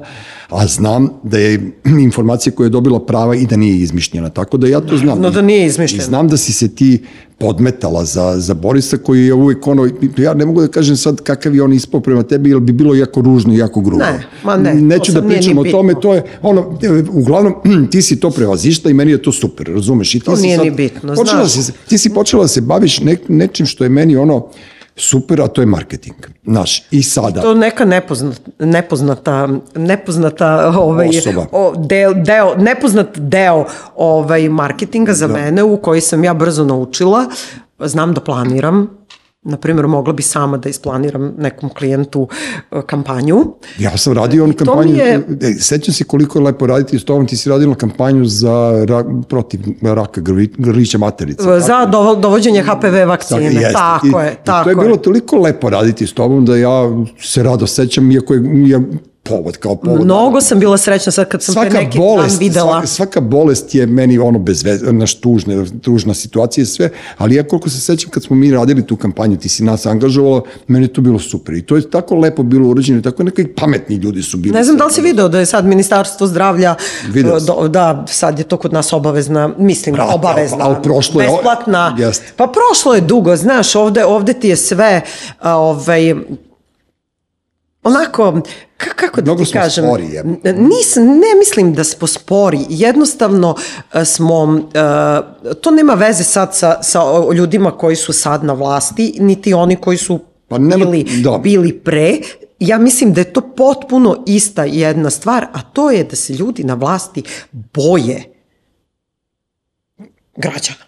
a znam da je informacija koja je dobila prava i da nije izmišljena. Tako da ja to znam. No da nije izmišljena. I znam da si se ti podmetala za, za Borisa koji je uvijek ono, ja ne mogu da kažem sad kakav je on ispao prema tebi, jer bi bilo jako ružno i jako grubo. Ne, ma ne. Neću da pričam o tome, to je, ono, uglavnom, ti si to prevazišta i meni je to super, razumeš? I ti to nije sad, ni bitno, znaš. Si, ti si počela da se baviš ne, nečim što je meni ono, super, a to je marketing. Naš, i sada. To neka nepoznata, nepoznata, nepoznata ovaj, Osoba. O, deo, deo, nepoznat deo ovaj, marketinga za da. mene u koji sam ja brzo naučila. Znam da planiram, na primjer, mogla bi sama da isplaniram nekom klijentu e, kampanju. Ja sam radio on kampanju, je... E, sećam se koliko je lepo raditi s tobom, ti si radila kampanju za ra, protiv raka grlića materice. Za do, dovođenje HPV vakcine, Jeste. tako I, je. Tako to je bilo toliko lepo raditi s tobom da ja se rado sećam, iako je, ja povod, kao povod. Mnogo sam bila srećna sad kad sam svaka pre neki bolest, dan videla. Svaka, svaka bolest je meni ono bez naš tužna, tužna situacija i sve, ali ja koliko se sećam kad smo mi radili tu kampanju, ti si nas angažovala, meni je to bilo super i to je tako lepo bilo urađeno, tako neki pametni ljudi su bili. Ne znam da li si video da je sad Ministarstvo zdravlja, do, da, sad je to kod nas obavezna, mislim, Brate, obavezna, ali, ali prošlo je, besplatna. Jest. Pa prošlo je dugo, znaš, ovde, ovde ti je sve, ovaj, onako, kako da Mnogo ti kažem, spori, je. Nis, ne mislim da smo spori, jednostavno e, smo, e, to nema veze sad sa, sa ljudima koji su sad na vlasti, niti oni koji su pa nema, bili, da. bili pre, ja mislim da je to potpuno ista jedna stvar, a to je da se ljudi na vlasti boje građana.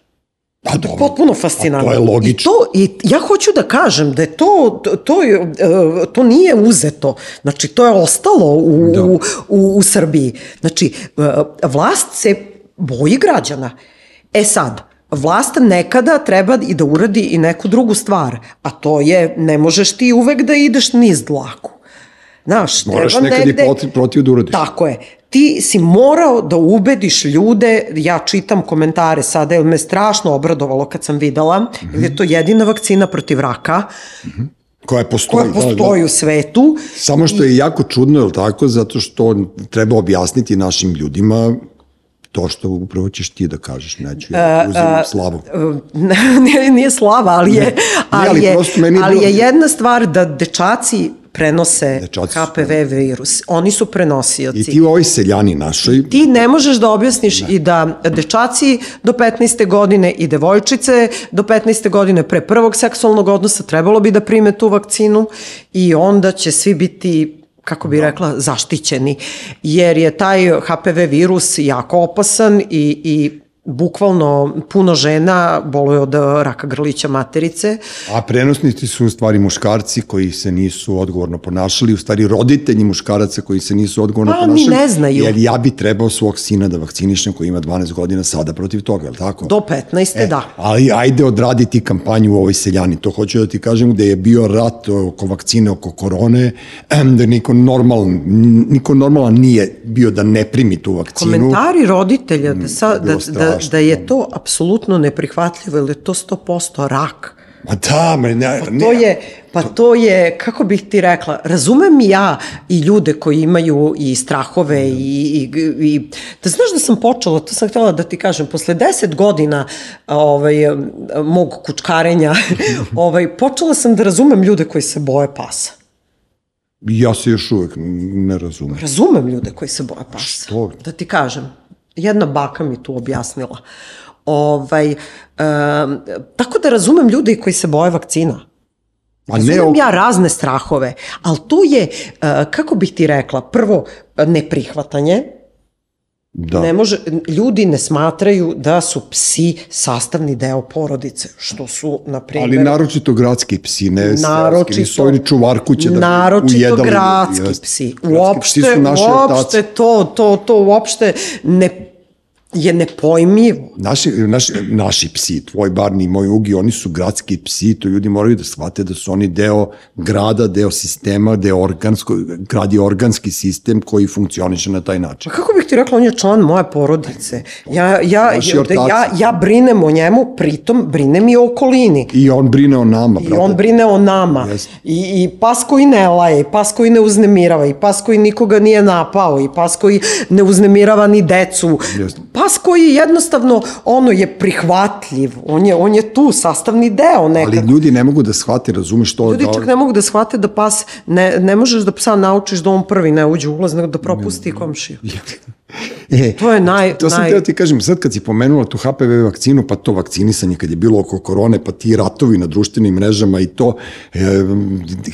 Pa dobro. Potpuno fascinantno. to je logično. I, to, I ja hoću da kažem da je to, to, to, e, to nije uzeto. Znači, to je ostalo u, da. u, u, u Srbiji. Znači, e, vlast se boji građana. E sad, vlast nekada treba i da uradi i neku drugu stvar, a to je, ne možeš ti uvek da ideš niz dlaku. Znaš, Moraš nekad negde, i protiv, protiv da uradiš. Tako je ti si morao da ubediš ljude, ja čitam komentare sada, jer me strašno obradovalo kad sam videla, mm -hmm. jer je to jedina vakcina protiv raka, mm -hmm koja postoji, koja postoji da, da. u svetu. Samo što je jako čudno, je li tako, zato što treba objasniti našim ljudima to što upravo ćeš ti da kažeš, neću ja uzim slavu. nije, nije slava, ali je, ali, ali, je, ali je jedna stvar da dečaci prenose Dečaci HPV virus. Oni su prenosioci. I ti u ovoj seljani našoj... Ti ne možeš da objasniš ne. i da dečaci do 15. godine i devojčice do 15. godine pre prvog seksualnog odnosa trebalo bi da prime tu vakcinu i onda će svi biti kako bi rekla, zaštićeni, jer je taj HPV virus jako opasan i, i bukvalno puno žena boluje od raka grlića materice. A prenosnici su u stvari muškarci koji se nisu odgovorno ponašali, u stvari roditelji muškaraca koji se nisu odgovorno pa, ponašali. Pa ne znaju. Jer ja bi trebao svog sina da vakcinišem koji ima 12 godina sada protiv toga, je li tako? Do 15. E, da. Ali ajde odraditi kampanju u ovoj seljani. To hoću da ti kažem gde je bio rat oko vakcine, oko korone, da niko normalan, niko normalan nije bio da ne primi tu vakcinu. Komentari roditelja da, sa, da, da, da je to apsolutno neprihvatljivo, jer je to 100% rak. Ma da, me ne, pa to je, pa to je, kako bih ti rekla, razumem ja i ljude koji imaju i strahove i, i, i da znaš da sam počela, to sam htjela da ti kažem, posle deset godina ovaj, mog kučkarenja, ovaj, počela sam da razumem ljude koji se boje pasa. Ja se još uvek ne razumem. Razumem ljude koji se boje pasa. Što? Da ti kažem jedna baka mi tu objasnila. Ovaj, um, tako da razumem ljudi koji se boje vakcina. A ne, Razumem ja razne strahove, ali to je, uh, kako bih ti rekla, prvo neprihvatanje, Da. Ne može, ljudi ne smatraju da su psi sastavni deo porodice, što su, na primjer... Ali naročito gradski psi, ne naročito, nisu oni čuvar kuće da Naročito ujedali, gradski jest, psi. Uopšte, psi uopšte to, to, to uopšte ne je nepojmljivo. Naši, naši, naši psi, tvoj barni i moj ugi, oni su gradski psi, to ljudi moraju da shvate da su oni deo grada, deo sistema, deo organsko, grad je organski sistem koji funkcioniše na taj način. Pa kako bih ti rekla, on je član moje porodice. Ja, ja, ja, ja, ja brinem o njemu, pritom brinem i o okolini. I on brine o nama, brate. I on brine o nama. Yes. I, I pas koji ne laje, i pas koji ne uznemirava, i pas koji nikoga nije napao, i pas koji ne uznemirava ni decu. Yes pas koji jednostavno ono je prihvatljiv, on je, on je tu sastavni deo nekako. Ali ljudi ne mogu da shvate, razumeš to? Ljudi da... čak ne mogu da shvate da pas, ne, ne možeš da psa naučiš da on prvi ne uđe u ulaz, nego da propusti komšiju. E, to je naj... To sam naj... teo ti kažem, sad kad si pomenula tu HPV vakcinu, pa to vakcinisanje kad je bilo oko korone, pa ti ratovi na društvenim mrežama i to, e,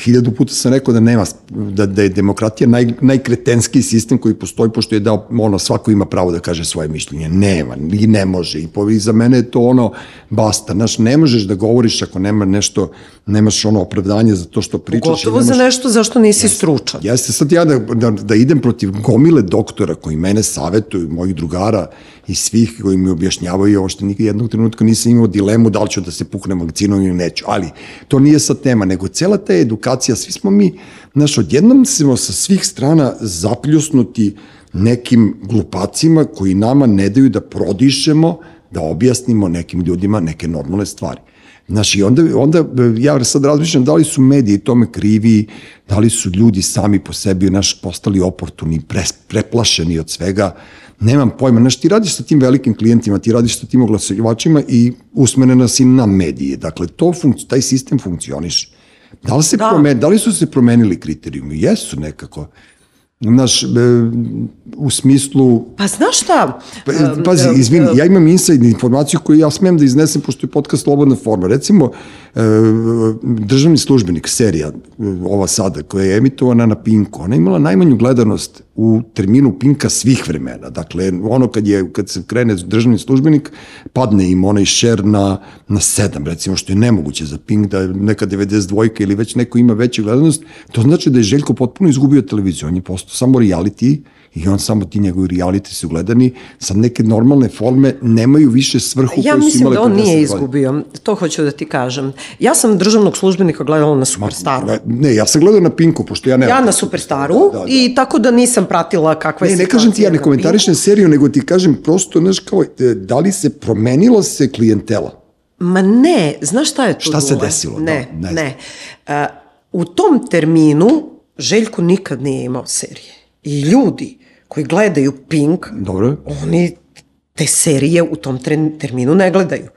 hiljadu puta sam rekao da nema, da, da je demokratija naj, najkretenski sistem koji postoji, pošto je da ono, svako ima pravo da kaže svoje mišljenje. Nema, i ne može. I, po, i za mene je to ono, basta. Znaš, ne možeš da govoriš ako nema nešto, nemaš ono opravdanje za to što pričaš. Gotovo nemaš... za nešto zašto nisi stručan. Jeste, sad ja da, da, da idem protiv gomile doktora koji mene savetuju, mojih drugara i svih koji mi objašnjavaju ovo što nikad jednog trenutka nisam imao dilemu da li ću da se puknem vakcinom ili neću. Ali to nije sad tema, nego cela ta edukacija, svi smo mi, znaš, odjednom smo sa svih strana zapljusnuti nekim glupacima koji nama ne daju da prodišemo, da objasnimo nekim ljudima neke normalne stvari. Znaš, i onda, onda ja sad razmišljam da li su mediji tome krivi, da li su ljudi sami po sebi naš postali oportuni, pre, preplašeni od svega, nemam pojma. Znaš, ti radiš sa tim velikim klijentima, ti radiš sa tim oglasivačima i usmerena si na medije. Dakle, to func, taj sistem funkcioniše. Da li, se da. Promen, da li su se promenili kriterijumi? Jesu nekako. Znaš, e, u smislu... Pa znaš šta? Pa, pazi, izvini, ja imam inside informaciju koju ja smem da iznesem, pošto je podcast slobodna forma. Recimo, e, državni službenik, serija, ova sada, koja je emitovana na Pinku, ona je imala najmanju gledanost u terminu Pinka svih vremena. Dakle, ono kad, je, kad se krene državni službenik, padne im onaj share na, na sedam, recimo, što je nemoguće za Pink, da neka 92 ili već neko ima veću gledanost, to znači da je Željko potpuno izgubio televiziju. On je postao samo reality i on samo ti njegovi reality su gledani, sad neke normalne forme nemaju više svrhu ja koju su imale. Ja mislim da on nije izgubio, to hoću da ti kažem. Ja sam državnog službenika gledala na Superstaru. Ma, ne, ja sam gledala na Pinku, pošto ja ne... Ja na Superstaru da, da, da. i tako da nisam pratila kakva je ne, ne kažem ti ja ne komentarišem seriju, nego ti kažem prosto, znaš, kao, e, da li se promenilo se klijentela? Ma ne, znaš šta je to? Šta se desilo? Ne, da, ne. ne. Uh, u tom terminu Željko nikad nije imao serije. I ljudi koji gledaju Pink, Dobro. oni te serije u tom terminu ne gledaju.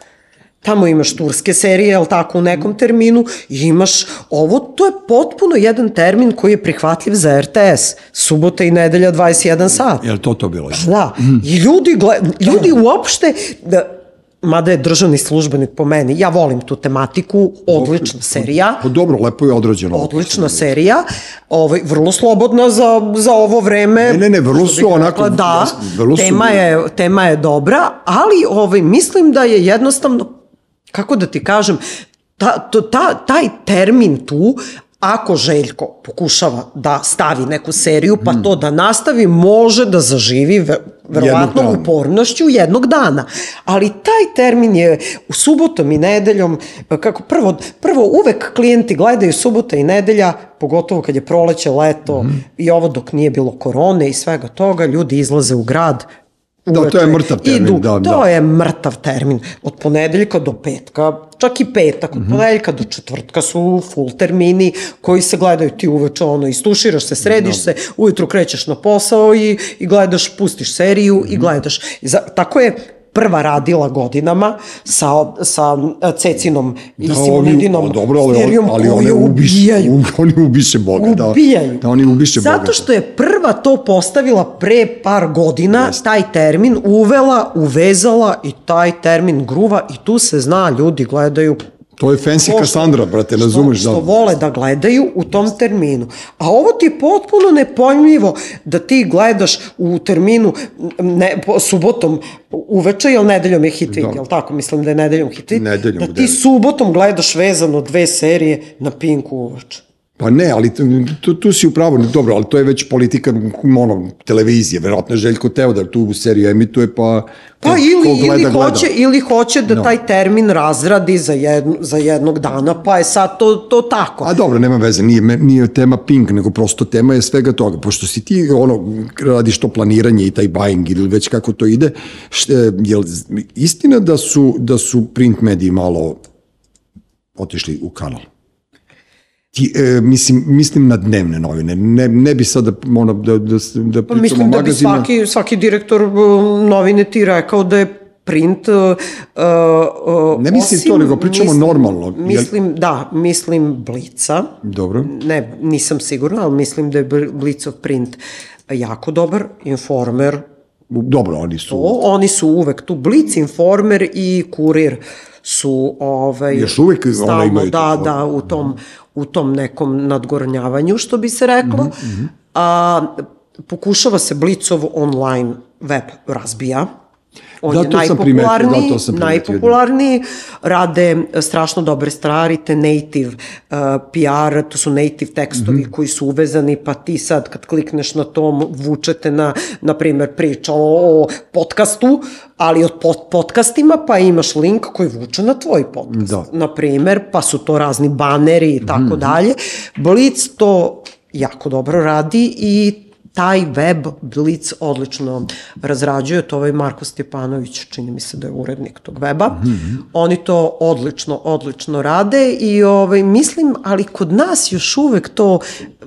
Tamo imaš turske serije, jel tako, u nekom terminu, i imaš ovo, to je potpuno jedan termin koji je prihvatljiv za RTS. Subota i nedelja 21 sat. Je li to to bilo? Da. I ljudi, gled, ljudi uopšte, da, mada je državni službenik po meni, ja volim tu tematiku, odlična serija. Pa dobro, lepo je odrađeno. Odlična serija, ovaj, vrlo slobodna za, za ovo vreme. Ne, ne, ne, vrlo su onako... Da, vrlo tema, su... je, tema je dobra, ali ovaj, mislim da je jednostavno, kako da ti kažem, ta, to, ta, taj termin tu, ako Željko pokušava da stavi neku seriju, pa to da nastavi, može da zaživi verovatno upornošću jednog dana. Ali taj termin je u subotom i nedeljom, kako prvo, prvo uvek klijenti gledaju subota i nedelja, pogotovo kad je proleće, leto mm. i ovo dok nije bilo korone i svega toga, ljudi izlaze u grad, Da, to je mrtav termin. Idu, da, to da. je mrtav termin. Od ponedeljka do petka, čak i petak, od mm -hmm. ponedeljka do četvrtka su full termini koji se gledaju ti uveče, ono, istuširaš se, središ. Da. se, ujutru krećeš na posao i, i gledaš, pustiš seriju mm -hmm. i mhm. gledaš. za, tako je prva radila godinama sa, sa e, Cecinom i da, Simonidinom oni, dobro, ali, serijom ali one ubijaju. oni ubiše Boga. Da. Ubijaju. Da, da oni ubiše Boga. Zato što je prva to postavila pre par godina, Jest. taj termin uvela, uvezala i taj termin gruva i tu se zna, ljudi gledaju To je fancy Cassandra, brate, razumeš? Što, što da. vole da gledaju u tom terminu. A ovo ti je potpuno nepojmljivo da ti gledaš u terminu ne, subotom uveče, jel nedeljom je hit da. jel tako? Mislim da je nedeljom hit Nedeljom, da ti subotom gledaš vezano dve serije na Pinku uveče. Pa ne, ali tu, tu si upravo, dobro, ali to je već politika ono, televizije, verovatno Željko teo da tu seriju emituje, pa Pa ili, gleda, ili, hoće, gleda. ili hoće da no. taj termin razradi za, jedno, za jednog dana, pa je sad to, to tako. A dobro, nema veze, nije, nije tema Pink, nego prosto tema je svega toga. Pošto si ti ono, radiš to planiranje i taj buying ili već kako to ide, šte, je istina da su, da su print mediji malo otišli u kanal? Ti, e, mislim, mislim na dnevne novine. Ne, ne bi sad da, ono, da, da, da pa mislim da bi svaki, svaki direktor uh, novine ti rekao da je print uh, uh, ne mislim osim, to, nego pričamo mislim, normalno. Mislim, da, mislim Blica. Dobro. Ne, nisam sigurna, ali mislim da je Blicov print jako dobar, Informer. Dobro, oni su... To, oni su uvek tu. Blic, Informer i Kurir su ovaj još uvek stalno, imaju da, da, u tom u tom nekom nadgornjavanju, što bi se reklo. Mm -hmm. A, pokušava se Blicov online web razbija, On da, je najpopularniji, da, najpopularniji, rade strašno dobre stvari, te native uh, PR, to su native tekstovi mm -hmm. koji su uvezani, pa ti sad kad klikneš na to, vučete na, na primer, priča o, o podcastu, ali od pod, podcastima, pa imaš link koji vuče na tvoj podcast, da. na primer, pa su to razni baneri i tako mm -hmm. dalje. Blitz to jako dobro radi i taj web Blitz odlično razrađuje, to ovaj Marko Stjepanović, čini mi se da je urednik tog weba. Mm -hmm. Oni to odlično, odlično rade i ovaj, mislim, ali kod nas još uvek to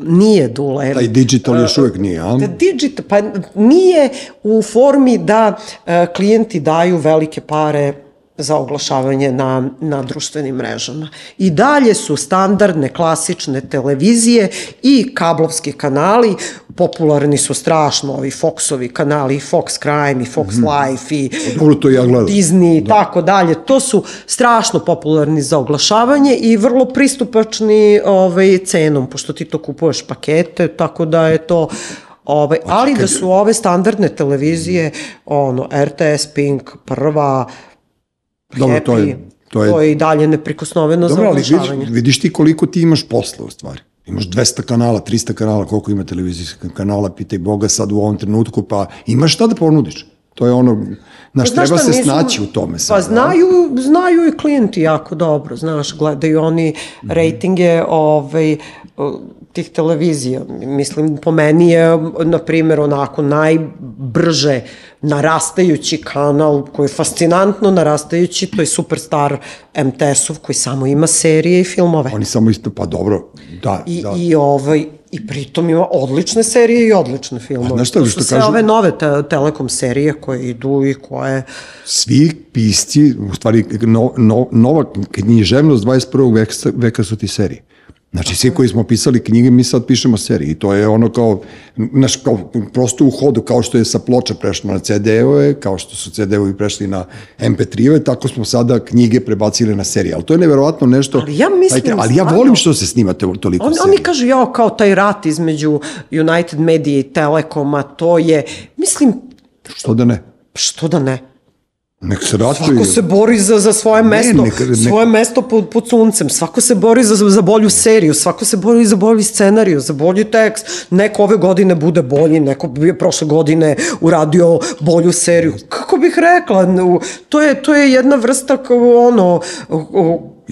nije dule. Taj digital još uvek nije, a? Da digital, pa nije u formi da uh, klijenti daju velike pare za oglašavanje na, na društvenim mrežama. I dalje su standardne, klasične televizije i kablovski kanali, popularni su strašno ovi Foxovi kanali, Fox Crime i Fox mm -hmm. Life i Dobro, to ja gledam. Disney i da. tako dalje. To su strašno popularni za oglašavanje i vrlo pristupačni ovaj, cenom, pošto ti to kupuješ pakete, tako da je to Ovaj, ali da su ove standardne televizije, ono, RTS, Pink, Prva, Dobro, happy, to je, to je, to je i dalje neprikosnoveno Dobro, za oglašavanje. Dobro, ali vidiš, vidiš ti koliko ti imaš posla u stvari. Imaš 200 kanala, 300 kanala, koliko ima televizijskih kanala, pitaj Boga sad u ovom trenutku, pa imaš šta da ponudiš. To je ono, znaš, pa, treba se nisam, snaći u tome sad. Pa znaju, znaju i klijenti jako dobro, znaš, gledaju oni mm -hmm. rejtinge, ovaj, tih televizija. Mislim, po meni je, na primjer, onako najbrže narastajući kanal koji je fascinantno narastajući, to je Superstar MTS-ov koji samo ima serije i filmove. Oni samo isto, pa dobro, da. I, da. i ovaj, I pritom ima odlične serije i odlične filmove. A znaš šta, što kažu? Sve ove nove te, telekom serije koje idu i koje... Svi pisci, u stvari no, no, nova književnost 21. veka, veka su ti serije. Znači, svi koji smo pisali knjige, mi sad pišemo serije i to je ono kao, naš, kao prosto u hodu, kao što je sa ploča prešlo na CD-ove, kao što su CD-ovi prešli na MP3-ove, tako smo sada knjige prebacili na serije. Ali to je neverovatno nešto... Ali ja mislim... Dajte, ali ja volim što se snimate toliko on, serije. Oni kažu, ja, kao taj rat između United Media i Telekoma, to je, mislim... Što da ne? Što da ne? Nek se ratuju. Svako se bori za, za svoje mesto, ne, nek, nek... svoje mesto pod, pod suncem, svako se bori za, za bolju seriju, svako se bori za bolji scenariju, za bolji tekst. Neko ove godine bude bolji, neko bi prošle godine uradio bolju seriju. Kako bih rekla, to je, to je jedna vrsta kao ono,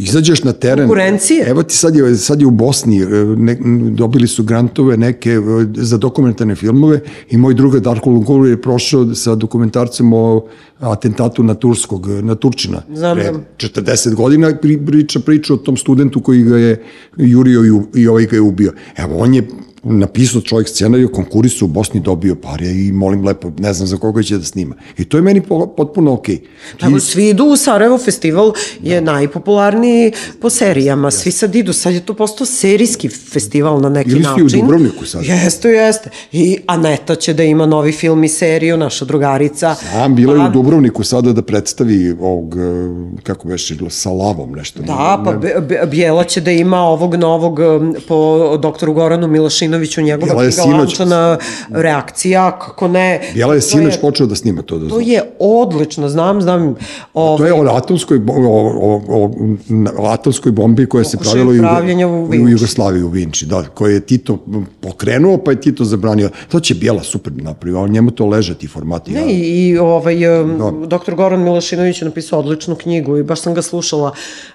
Izađeš na teren. Konkurencije. Evo ti sad je, sad je u Bosni, e, ne, dobili su grantove neke e, za dokumentarne filmove i moj druga Darko Lungolu je prošao sa dokumentarcem o atentatu na Turskog, na Turčina. Znam, Pre 40 godina priča priča o tom studentu koji ga je jurio i, i ovaj ga je ubio. Evo, on je napisao čovjek scenariju, konkurisu u Bosni dobio pare i molim lepo, ne znam za koga će da snima. I to je meni potpuno okej. Okay. Tako, svi idu u Sarajevo festival, je da. najpopularniji po serijama, jeste. svi sad idu, sad je to postao serijski festival na neki Ili način. Ili svi u Dubrovniku sad. Jeste, jeste. I Aneta će da ima novi film i seriju, naša drugarica. Sam, bila pa, je u Dubrovniku sada da predstavi ovog, e, kako već sa lavom nešto. Da, pa Bijela će da ima ovog novog po doktoru Goranu Milošinu Martinoviću, njegova knjiga Lančana reakcija, kako ne. Bijela je sinoć je, počeo da snima to. Da to je odlično, znam, znam. Ovaj, to je o atomskoj, o, o, o, o atomskoj bombi koja se pravila u, u, u Jugoslaviji, u Vinči, da, koje je Tito pokrenuo, pa je Tito zabranio. To će Bijela super napravio, on njemu to leže ti formati. Ne, ja. i ovaj, da. doktor Goran Milošinović je napisao odličnu knjigu i baš sam ga slušala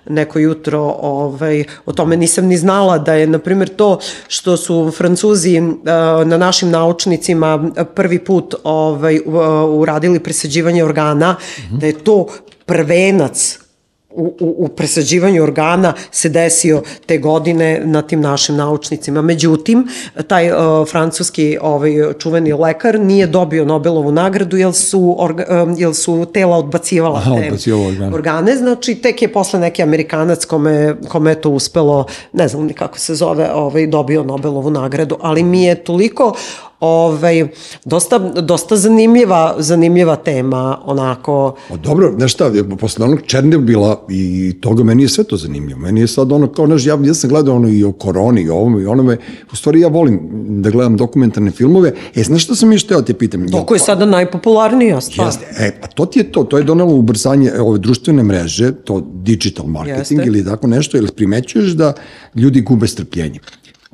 neko jutro, ovaj, o tome nisam ni znala da je, na primjer, to što su Francuzi uh, na našim naučnicima prvi put ovaj, uradili presađivanje organa, mm -hmm. da je to prvenac u, u, u presađivanju organa se desio te godine na tim našim naučnicima. Međutim, taj uh, francuski ovaj, čuveni lekar nije dobio Nobelovu nagradu jer su, orga, um, jer su tela odbacivala Aha, te organe. organe. Znači, tek je posle neki Amerikanac kome, kome je to uspelo, ne znam ni kako se zove, ovaj, dobio Nobelovu nagradu, ali mi je toliko ovaj, dosta, dosta zanimljiva, zanimljiva tema, onako. O, dobro, znaš šta, posle onog Černobila i toga meni je sve to zanimljivo. Meni je sad ono, kao, znaš, ja, ja sam gledao ono i o koroni i o ovom i onome, u stvari ja volim da gledam dokumentarne filmove. E, znaš šta sam još teo da te pitam? Doko je sada najpopularnija stvar. Jeste, e, pa to ti je to, to je donalo ubrzanje ove društvene mreže, to digital marketing Jeste. ili tako nešto, ili primećuješ da ljudi gube strpljenje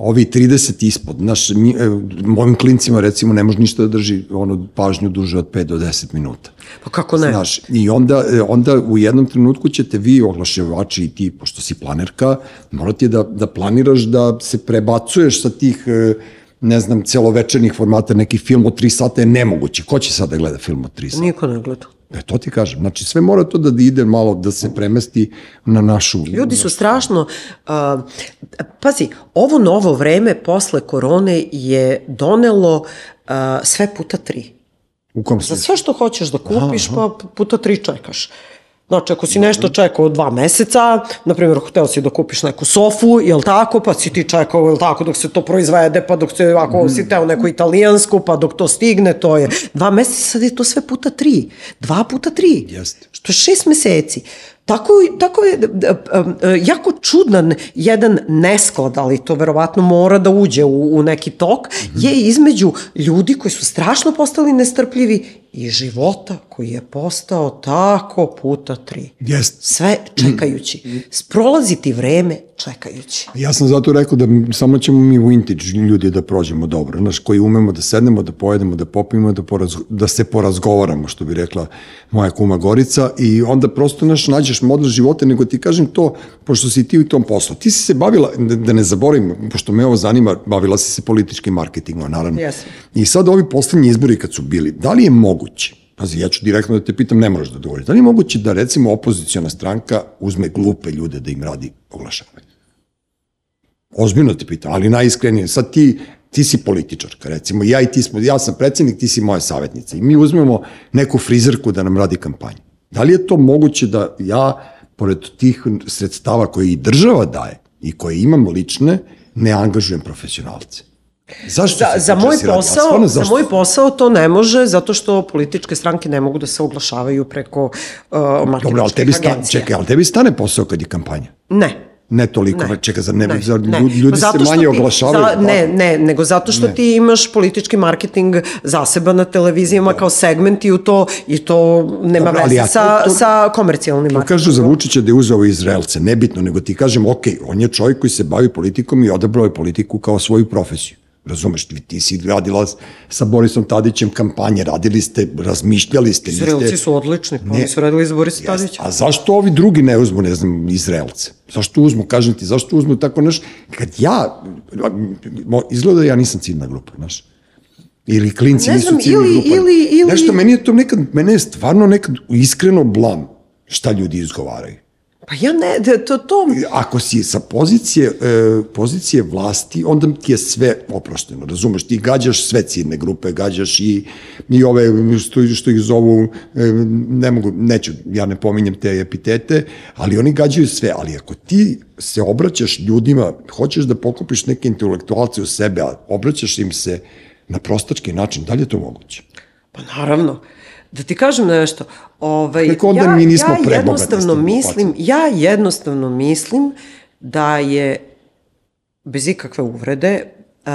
ovi 30 ispod, naš, mi, e, mojim klincima recimo ne može ništa da drži ono, pažnju duže od 5 do 10 minuta. Pa kako ne? Znaš, i onda, e, onda u jednom trenutku ćete vi, oglaševači i ti, pošto si planerka, morate da, da planiraš da se prebacuješ sa tih e, ne znam, celovečernih formata, neki film od 3 sata je nemoguće. Ko će sad da gleda film od 3 sata? Niko ne gleda. E, to ti kažem. Znači, sve mora to da ide malo, da se premesti na našu... Ljudi su strašno... Uh, pazi, ovo novo vreme posle korone je donelo uh, sve puta tri. U kom Za sve što hoćeš da kupiš, aha, aha. pa puta tri čekaš. Znači, ako si nešto čekao dva meseca, na primjer, hteo si da kupiš neku sofu, jel tako, pa si ti čekao, jel tako, dok se to proizvede, pa dok se, ako mm. si teo neku italijansku, pa dok to stigne, to je dva meseca, sad je to sve puta tri. Dva puta tri. Jeste. Što je šest meseci. Tako, tako je jako čudan jedan nesklad, ali to verovatno mora da uđe u, u neki tok, mm -hmm. je između ljudi koji su strašno postali nestrpljivi i života koji je postao tako puta tri. Jest. Sve čekajući. Prolaziti vreme čekajući. Ja sam zato rekao da samo ćemo mi vintage ljudi da prođemo dobro, znaš, koji umemo da sednemo, da pojedemo, da popijemo, da, poraz, da se porazgovaramo, što bi rekla moja kuma Gorica, i onda prosto, naš, nađeš model života, nego ti kažem to, pošto si ti u tom poslu. Ti si se bavila, da, da ne zaboravim, pošto me ovo zanima, bavila si se političkim marketingom, naravno. Yes. I sad ovi poslednji izbori kad su bili, da li je moguće Pazi, ja ću direktno da te pitam, ne moraš da odgovoriš. Da li je moguće da, recimo, opozicijona stranka uzme glupe ljude da im radi oglašavanje? Ozbiljno te pitam, ali najiskrenije. Sad ti, ti si političarka, recimo, ja i ti smo, ja sam predsednik, ti si moja savjetnica i mi uzmemo neku frizerku da nam radi kampanju. Da li je to moguće da ja, pored tih sredstava koje i država daje i koje imam lične, ne angažujem profesionalce? Zašto za, za moj posao, stvarno, za moj posao to ne može zato što političke stranke ne mogu da se oglašavaju preko uh, marketinških Dobro, ali tebi stane, čekaj, ali tebi stane posao kad je kampanja? Ne. Ne toliko, ne, čeka, za ne, ne, za, ne. ljudi se manje ti, oglašavaju. Za, ne, ne, nego zato što ne. ti imaš politički marketing zaseba na televizijama da. kao segment i u to, i to nema Dobro, veze ja, sa, to, sa komercijalnim marketingom. Kažu za Vučića da je uzao Izraelce, nebitno, nego ti kažem, ok, on je čovjek koji se bavi politikom i odabrao je politiku kao svoju profesiju. Razumeš, ti, ti si radila sa Borisom Tadićem kampanje, radili ste, razmišljali ste. Izraelci niste... su odlični, pa oni su radili za Borisa Tadića. A zašto ovi drugi ne uzmu, ne znam, Izraelce? Zašto uzmu, kažem ti, zašto uzmu tako naš... Kad ja, izgleda da ja nisam ciljna grupa, znaš. Ili klinci ne znam, nisu ciljna ili, grupa. Ili, ili... Nešto, meni je to nekad, mene je stvarno nekad iskreno blam šta ljudi izgovaraju. Pa ja ne, to, to... Ako si sa pozicije, e, pozicije vlasti, onda ti je sve oprošteno, razumeš? Ti gađaš sve ciljne grupe, gađaš i, i ove što, što ih zovu, e, ne mogu, neću, ja ne pominjem te epitete, ali oni gađaju sve, ali ako ti se obraćaš ljudima, hoćeš da pokupiš neke intelektualce u sebe, a obraćaš im se na prostački način, da li je to moguće? Pa naravno. Da ti kažem nešto, ovaj, Kako onda ja, mi nismo ja jednostavno mislim, ja jednostavno mislim da je, bez ikakve uvrede, uh,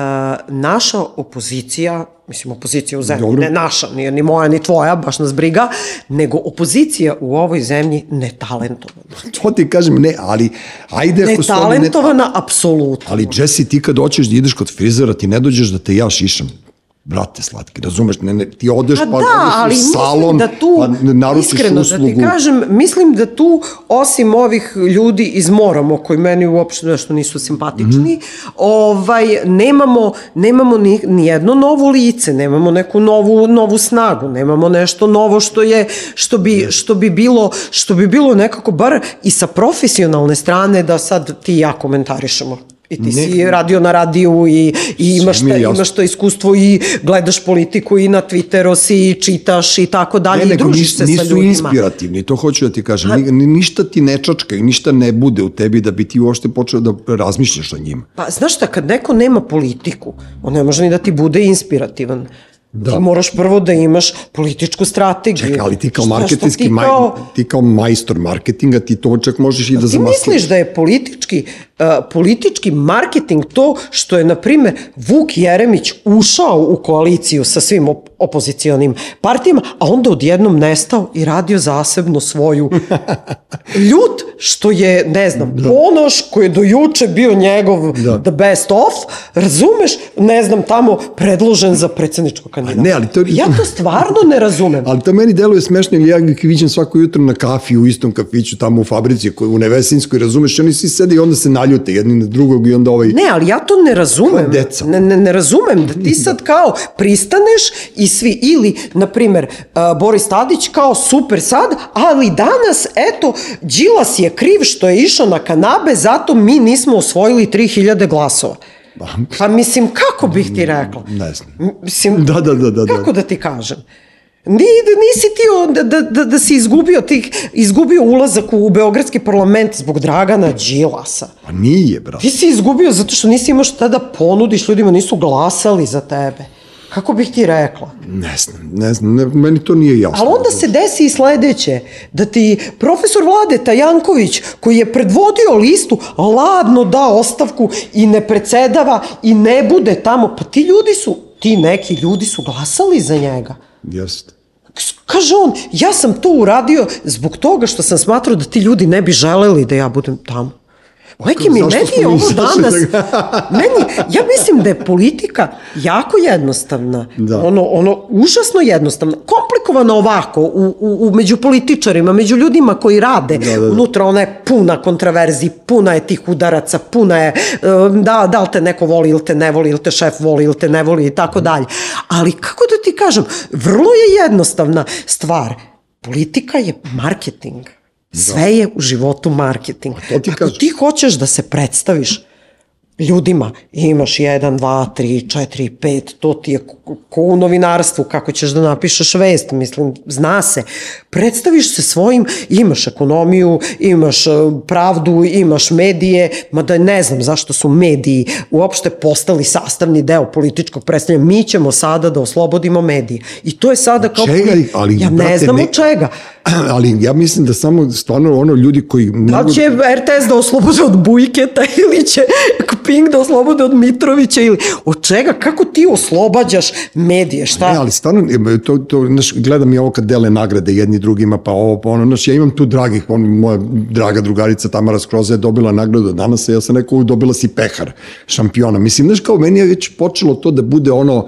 naša opozicija, mislim opozicija u zemlji, Dobro. ne naša, nije ni moja ni tvoja, baš nas briga, nego opozicija u ovoj zemlji netalentovana. To ti kažem, ne, ali ajde Netalentovana, ne... apsolutno. Ali Jesse, ti kad hoćeš da ideš kod frizera, ti ne dođeš da te ja šišam brate slatki, razumeš, ne, ne, ti odeš pa, pa da, ali u salon, da tu, pa naručiš iskreno, uslugu. da ti kažem, mislim da tu, osim ovih ljudi iz Moramo, koji meni uopšte nešto nisu simpatični, mm -hmm. ovaj, nemamo, nemamo ni, ni jedno novo lice, nemamo neku novu, novu snagu, nemamo nešto novo što je, što bi, što bi bilo, što bi bilo nekako bar i sa profesionalne strane da sad ti i ja komentarišemo. I ti ne, si radio na radiju i, i imaš, ta, imaš to iskustvo i gledaš politiku i na Twitteru si i čitaš i tako dalje ne, i družiš niš, se sa ljudima. Nisu inspirativni, to hoću da ti kažem. A, ništa ti ne čačka i ništa ne bude u tebi da bi ti uopšte počeo da razmišljaš o njima. Pa znaš šta, kad neko nema politiku, on ne može ni da ti bude inspirativan. Da. Ti moraš prvo da imaš političku strategiju. Čekaj, ali ti kao marketinski, ti kao, maj, ti kao majstor marketinga, ti to čak možeš i da zamaskuješ. Ti misliš da je politički, politički marketing to što je, na primer, Vuk Jeremić ušao u koaliciju sa svim op opozicijonim partijama, a onda odjednom nestao i radio zasebno svoju ljut, što je, ne znam, da. Ponoš koji je do juče bio njegov da. the best of, razumeš, ne znam, tamo predložen za predsedničko kandidata. Ne, ali to... Ja to stvarno ne razumem. ali to meni deluje smešno, ja ih viđem svako jutro na kafi u istom kafiću tamo u fabrici u Nevesinskoj, razumeš, oni svi sede i onda se naljute jedni na drugog i onda ovaj... Ne, ali ja to ne razumem. Deca. Ne, ne, ne razumem da ti sad kao pristaneš i svi, ili, na primer, uh, Boris Tadić kao super sad, ali danas, eto, Đilas je kriv što je išao na kanabe, zato mi nismo osvojili 3000 glasova. Pa mislim, kako bih ti rekla? Ne znam. Mislim, da, da, da, da, kako da ti kažem? Ni, nisi ti da, da, da, da si izgubio, tih, izgubio ulazak u Beogradski parlament zbog Dragana Đilasa. Pa nije, brate. Ti si izgubio zato što nisi imao šta da ponudiš, ljudima nisu glasali za tebe. Kako bih ti rekla? Ne znam, ne znam, ne, meni to nije jasno. Ali onda se desi i sledeće, da ti profesor Vladeta Janković, koji je predvodio listu, ladno da ostavku i ne predsedava i ne bude tamo, pa ti ljudi su, ti neki ljudi su glasali za njega. Jeste. Kaže on, ja sam to uradio zbog toga što sam smatrao da ti ljudi ne bi želeli da ja budem tamo. Majke mi, meni je ovo danas, meni, ja mislim da je politika jako jednostavna, da. ono, ono, užasno jednostavna, komplikovana ovako, u, u, u, među političarima, među ljudima koji rade, da, da, da. unutra ona je puna kontraverzi, puna je tih udaraca, puna je, da, da li te neko voli ili te ne voli, ili te šef voli ili te ne voli i tako dalje. Ali kako da ti kažem, vrlo je jednostavna stvar, politika je marketing. Sve je u životu marketing. Ti Ako ti hoćeš da se predstaviš ljudima, imaš 1, 2, 3, 4, 5, to ti je ko u novinarstvu, kako ćeš da napišeš vest, mislim, zna se. Predstaviš se svojim, imaš ekonomiju, imaš e, pravdu, imaš medije, mada ne znam zašto su mediji uopšte postali sastavni deo političkog predstavljanja. Mi ćemo sada da oslobodimo medije. I to je sada kao... Čega? Ali, ja ne znam ne... od čega. ali ja mislim da samo stvarno ono ljudi koji... Da li će RTS da oslobode od Bujketa ili će Pink da oslobode od Mitrovića ili od čega? Kako ti oslobađaš medije? Šta? Ne, ali stvarno, to, to, znaš, gledam i ovo kad dele nagrade jedni drugima, pa ovo, pa ono, znaš, ja imam tu dragih, on, moja draga drugarica Tamara Skroza je dobila nagradu danas, ja sam rekao, dobila si pehar šampiona. Mislim, znaš, kao meni je već počelo to da bude ono,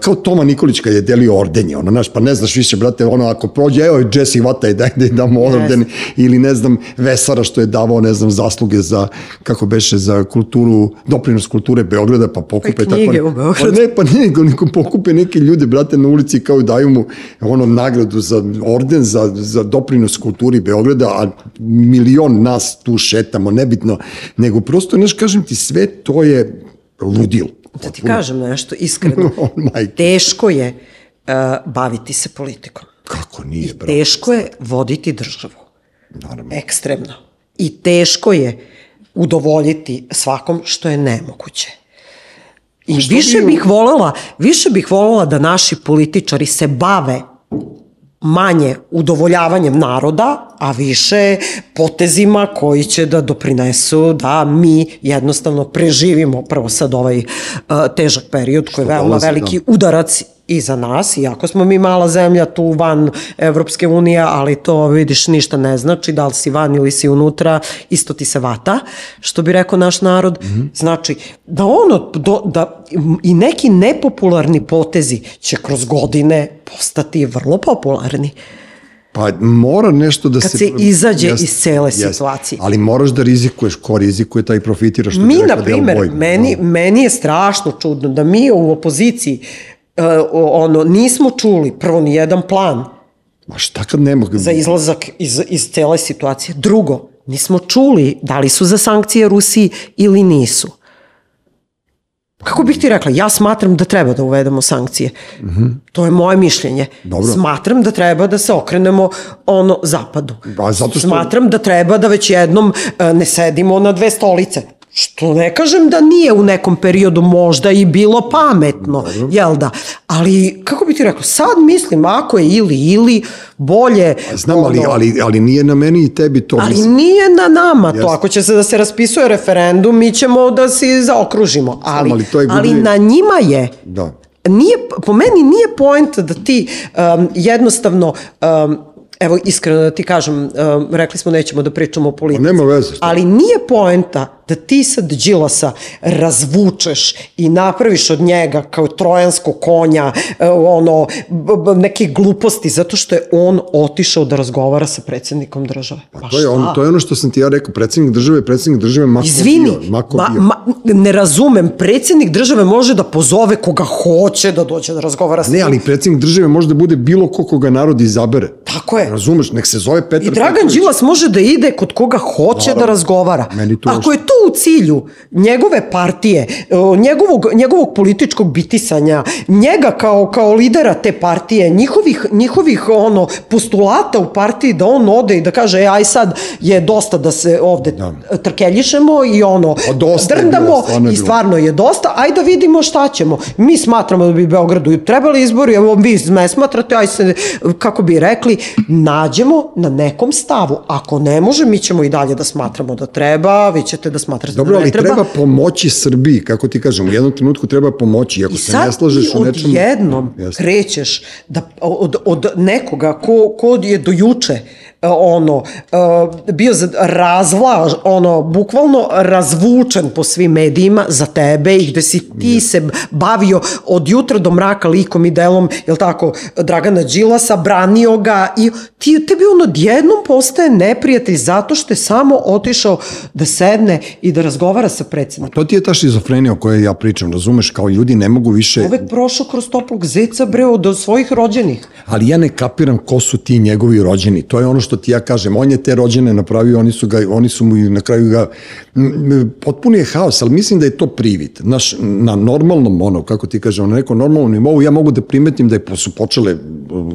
kao Toma Nikolić kad je delio ordenje, ono, znaš, pa ne znaš više, brate, ono, ako prođe, evo, Jesse Vata i daj da damo yes. orden, ili ne znam, Vesara što je davao, ne znam, zasluge za, kako beše, za kulturu, doprinos kulture Beograda, pa pokupe pa knjige tako. u Beogradu. Pa ne, pa ne, nego, nego pokupe neke ljude, brate, na ulici kao daju mu ono nagradu za orden, za, za doprinos kulturi Beograda, a milion nas tu šetamo, nebitno, nego prosto, znaš, kažem ti, sve to je ludilo Da ti kažem nešto iskreno. teško je uh, baviti se politikom. Kako nije, I teško je voditi državu. Naravno. Ekstremno. I teško je udovoljiti svakom što je nemoguće. I više bih volela, više bih volela da naši političari se bave manje udovoljavanjem naroda, a više potezima koji će da doprinesu da mi jednostavno preživimo prvo sad ovaj uh, težak period koji je veoma veliki da. udarac i za nas, iako smo mi mala zemlja tu van Evropske unije, ali to vidiš ništa ne znači, da li si van ili si unutra, isto ti se vata, što bi rekao naš narod. Mm -hmm. Znači, da ono, do, da i neki nepopularni potezi će kroz godine postati vrlo popularni. Pa mora nešto da Kad se... Kad se izađe jest, iz cele jest, situacije. Ali moraš da rizikuješ, ko rizikuje taj profitira što mi, na primer, meni, no. meni je strašno čudno da mi u opoziciji uh, ono, nismo čuli prvo ni jedan plan Ma šta kad nema... Za izlazak iz, iz cele situacije. Drugo, nismo čuli da li su za sankcije Rusiji ili nisu. Kako bih ti rekla, ja smatram da treba da uvedemo sankcije. Mm -hmm. To je moje mišljenje. Dobro. Smatram da treba da se okrenemo ono zapadu. Ba, zato što... Smatram da treba da već jednom uh, ne sedimo na dve stolice. Što ne kažem da nije u nekom periodu možda i bilo pametno, Dobro. jel da? Ali, kako bi ti rekao, sad mislim, ako je ili ili, bolje... Znam, ono, ali, ali, ali nije na meni i tebi to. Ali mislim. nije na nama to. Ako će se da se raspisuje referendum, mi ćemo da se zaokružimo. Ali, Znam, ali, to je ali na njima je da. Nije, po meni nije point da ti um, jednostavno um, evo iskreno da ti kažem, um, rekli smo nećemo da pričamo o politici. Pa nema veze. Šta? Ali nije poenta da ti sad Đilasa razvučeš i napraviš od njega kao trojansko konja, e, ono, neke gluposti, zato što je on otišao da razgovara sa predsednikom države. Pa, pa to, je on, to je ono što sam ti ja rekao, predsednik države, predsednik države mako Izvini, bio. Mako ma, bio. Ma, ne razumem, predsednik države može da pozove koga hoće da dođe da razgovara sa Ne, ali predsednik države može da bude bilo ko koga narod izabere. Tako je. Razumeš, nek se zove Petar I Dragan Petrović. Đilas može da ide kod koga hoće Naravno. da razgovara. Meni to Ako je to u cilju njegove partije, njegovog, njegovog političkog bitisanja, njega kao, kao lidera te partije, njihovih, njihovih ono, postulata u partiji da on ode i da kaže, e, aj sad je dosta da se ovde da. trkeljišemo i ono, dosta drndamo bilo, stvarno i stvarno je dosta, aj da vidimo šta ćemo. Mi smatramo da bi Beogradu trebali izbori, evo vi ne smatrate, aj se, kako bi rekli, nađemo na nekom stavu. Ako ne može, mi ćemo i dalje da smatramo da treba, vi ćete da smatrate Dobro, da ne treba. treba pomoći Srbiji, kako ti kažem, u jednom trenutku treba pomoći. Ako I se ne slažeš u nečemu... I sad ti odjednom krećeš da, od, od nekoga ko, ko je do juče ono, bio razvlaž, ono, bukvalno razvučen po svim medijima za tebe i gde si ti se bavio od jutra do mraka likom i delom, jel tako, Dragana Đilasa, branio ga i ti, tebi on odjednom postaje neprijatelj zato što je samo otišao da sedne i da razgovara sa predsednikom. To ti je ta šizofrenija o kojoj ja pričam, razumeš, kao ljudi ne mogu više... Uvek prošao kroz toplog zeca, bre, od svojih rođenih. Ali ja ne kapiram ko su ti njegovi rođeni, to je ono što ti ja kažem, on je te rođene napravio, oni su, ga, oni su mu i na kraju ga, potpuno je haos, ali mislim da je to privid. Naš, na normalnom, ono, kako ti kažem, na nekom normalnom nivou, ja mogu da primetim da je, su počele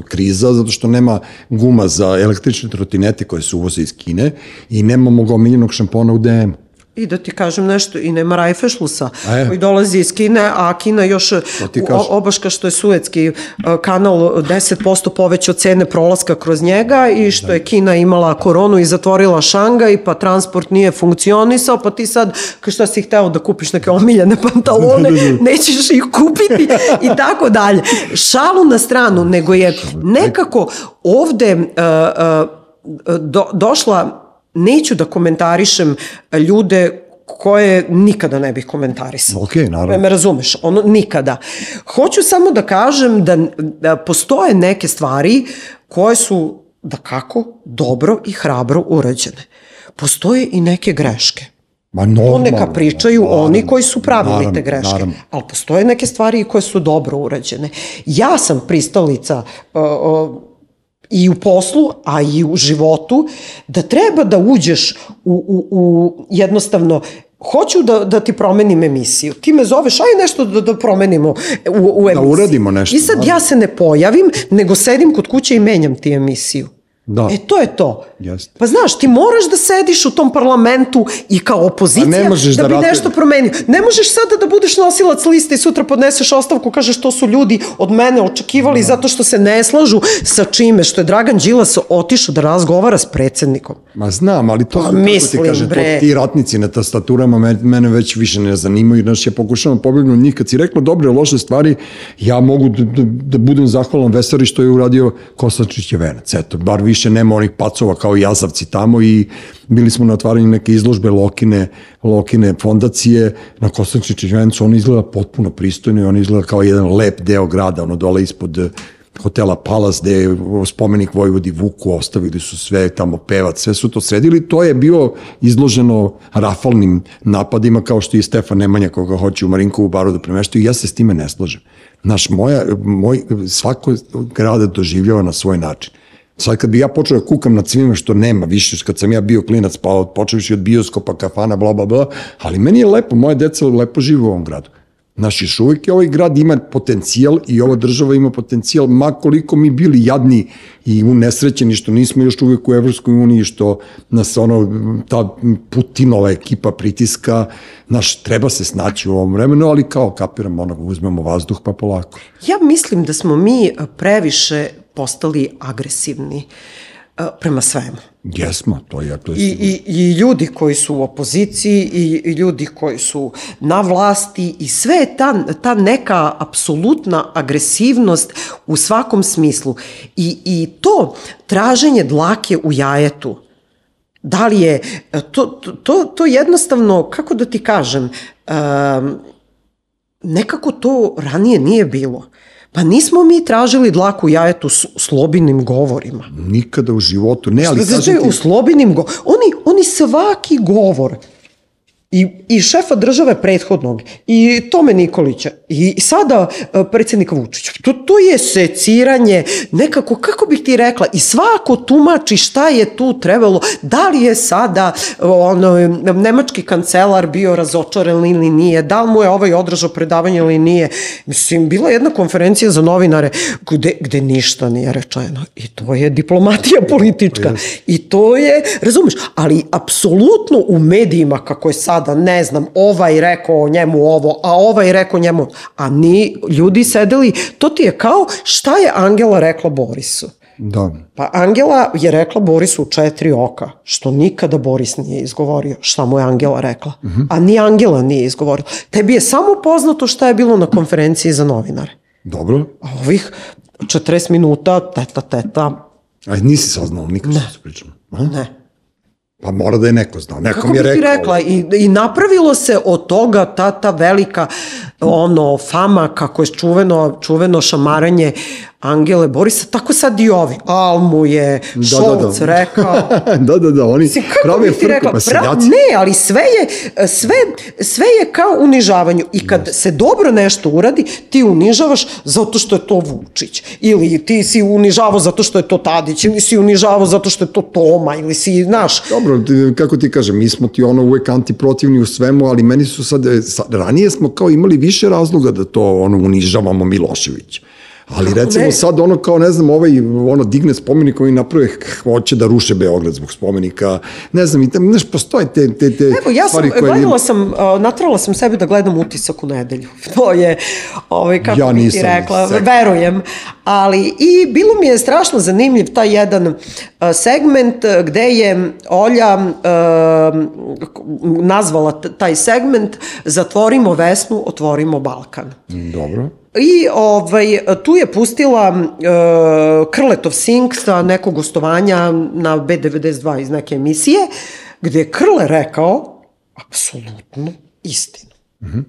kriza, zato što nema guma za električne trotinete koje se uvoze iz Kine i nema mog omiljenog šampona u DM-u. I da ti kažem nešto, i nema Rajfešlusa, koji dolazi iz Kine, a Kina još obaška što je Suetski kanal 10% povećao cene prolaska kroz njega i što da. je Kina imala koronu i zatvorila Šangaj, pa transport nije funkcionisao, pa ti sad, što si hteo da kupiš neke omiljene pantalone, da, da, da. nećeš ih kupiti i tako dalje. Šalu na stranu, nego je nekako ovde uh, uh, do, došla neću da komentarišem ljude koje nikada ne bih komentarisala. Ok, naravno. Me razumeš, ono nikada. Hoću samo da kažem da, da postoje neke stvari koje su, da kako, dobro i hrabro urađene. Postoje i neke greške. Ma normalno. neka pričaju naravno, oni koji su pravili naravno, te greške. Naravno. Ali postoje neke stvari koje su dobro urađene. Ja sam pristalica uh, uh, i u poslu, a i u životu, da treba da uđeš u, u, u jednostavno hoću da, da ti promenim emisiju. Ti me zoveš, aj nešto da, da promenimo u, u emisiji. Da uradimo nešto. I sad ja se ne pojavim, nego sedim kod kuće i menjam ti emisiju. Da. E, to je to. Jeste. Pa znaš, ti moraš da sediš u tom parlamentu i kao opozicija možeš da, da bi rate... nešto promenio. Ne možeš sada da budeš nosilac liste i sutra podneseš ostavku, kažeš to su ljudi od mene očekivali da. zato što se ne slažu sa čime, što je Dragan Đilas otišao da razgovara s predsednikom. Ma znam, ali to, pa, mislim, ti kaže, bre. to ti ratnici na tastaturama mene, već više ne zanimaju, znaš, ja pokušavam pobegnu od njih, kad si rekla dobre, loše stvari, ja mogu da, da, da budem zahvalan Vesari što je uradio Kosačić je venac, eto, bar više nema onih pacova kao jazavci tamo i bili smo na otvaranju neke izložbe Lokine, Lokine fondacije na Kosančić Vencu, on izgleda potpuno pristojno i on izgleda kao jedan lep deo grada, ono dole ispod eh, hotela Palas gde je spomenik Vojvodi Vuku, ostavili su sve tamo pevac, sve su to sredili, to je bilo izloženo rafalnim napadima kao što i Stefan Nemanja koga hoće u Marinkovu baru da premeštaju ja se s time ne slažem. Naš, moja, moj, svako grada doživljava na svoj način. Sad kad bi ja počeo da kukam nad svime što nema više, kad sam ja bio klinac, pa počevši od bioskopa, kafana, bla, bla, bla, ali meni je lepo, moje deca lepo žive u ovom gradu. Znaš, još uvijek je ovaj grad ima potencijal i ova država ima potencijal, makoliko mi bili jadni i unesrećeni što nismo još uvijek u Evropskoj uniji, što nas ono, ta Putinova ekipa pritiska, naš, treba se snaći u ovom vremenu, ali kao kapiramo, ono, uzmemo vazduh pa polako. Ja mislim da smo mi previše postali agresivni prema svemu. Jesmo, to je... To je I, i, I ljudi koji su u opoziciji i, i ljudi koji su na vlasti i sve je ta, ta neka apsolutna agresivnost u svakom smislu. I, I to traženje dlake u jajetu, da li je, to, to, to jednostavno, kako da ti kažem, um, nekako to ranije nije bilo. Pa nismo mi tražili dlaku jajetu s slobinim govorima. Nikada u životu. Ne, ali znači, ti... u slobinim govorima. Oni, oni svaki govor i, i šefa države prethodnog, i Tome Nikolića, i sada e, predsjednika Vučića. To, to je seciranje, nekako, kako bih ti rekla, i svako tumači šta je tu trebalo, da li je sada ono, nemački kancelar bio razočaran ili nije, da li mu je ovaj održao predavanje ili nije. Mislim, bila je jedna konferencija za novinare gde, gde ništa nije rečeno. I to je diplomatija politička. I to je, razumeš, ali apsolutno u medijima, kako je sada sada, ne znam, ovaj rekao njemu ovo, a ovaj rekao njemu, a ni ljudi sedeli, to ti je kao šta je Angela rekla Borisu. Da. Pa Angela je rekla Borisu u četiri oka, što nikada Boris nije izgovorio šta mu je Angela rekla. Uh mhm. -huh. A ni Angela nije izgovorila. Tebi je samo poznato šta je bilo na konferenciji za novinare. Dobro. A ovih 40 minuta, teta, teta. A nisi saznao nikad što se pričalo? Ne. Pa mora da je neko znao. Nekom Kako je rekao. Kako rekla? I, I napravilo se od toga ta, ta velika ono, fama kako je čuveno, čuveno šamaranje Angele Borisa, tako sad i ovi. Al mu je da, Šolc da, da. rekao. da, da, da, oni Mislim, prave frku, rekla, pa pra, Ne, ali sve je, sve, sve je kao unižavanju. I kad yes. se dobro nešto uradi, ti unižavaš zato što je to Vučić. Ili ti si unižavao zato što je to Tadić, ili si unižavao zato što je to Toma, ili si, znaš. Dobro, kako ti kažem, mi smo ti ono uvek antiprotivni u svemu, ali meni su sad, sad ranije smo kao imali više razloga da to ono unižavamo Miloševića. Ali recimo ne. sad ono kao ne znam ovaj ono digne spomenik koji naprave hoće da ruše Beograd zbog spomenika. Ne znam i tam znaš postoje te te te Evo ja sam koje gledala sam uh, natrala sam sebi da gledam utisak u nedelju. To je ovaj kako ja bi ti rekla, sek. verujem. Ali i bilo mi je strašno zanimljiv taj jedan uh, segment gde je Olja uh, nazvala taj segment zatvorimo Vesnu, otvorimo Balkan. Dobro. I ovaj, tu je pustila uh, Krletov Sink sa nekog gostovanja na B92 iz neke emisije, gde je Krle rekao apsolutno istinu. Mm -hmm.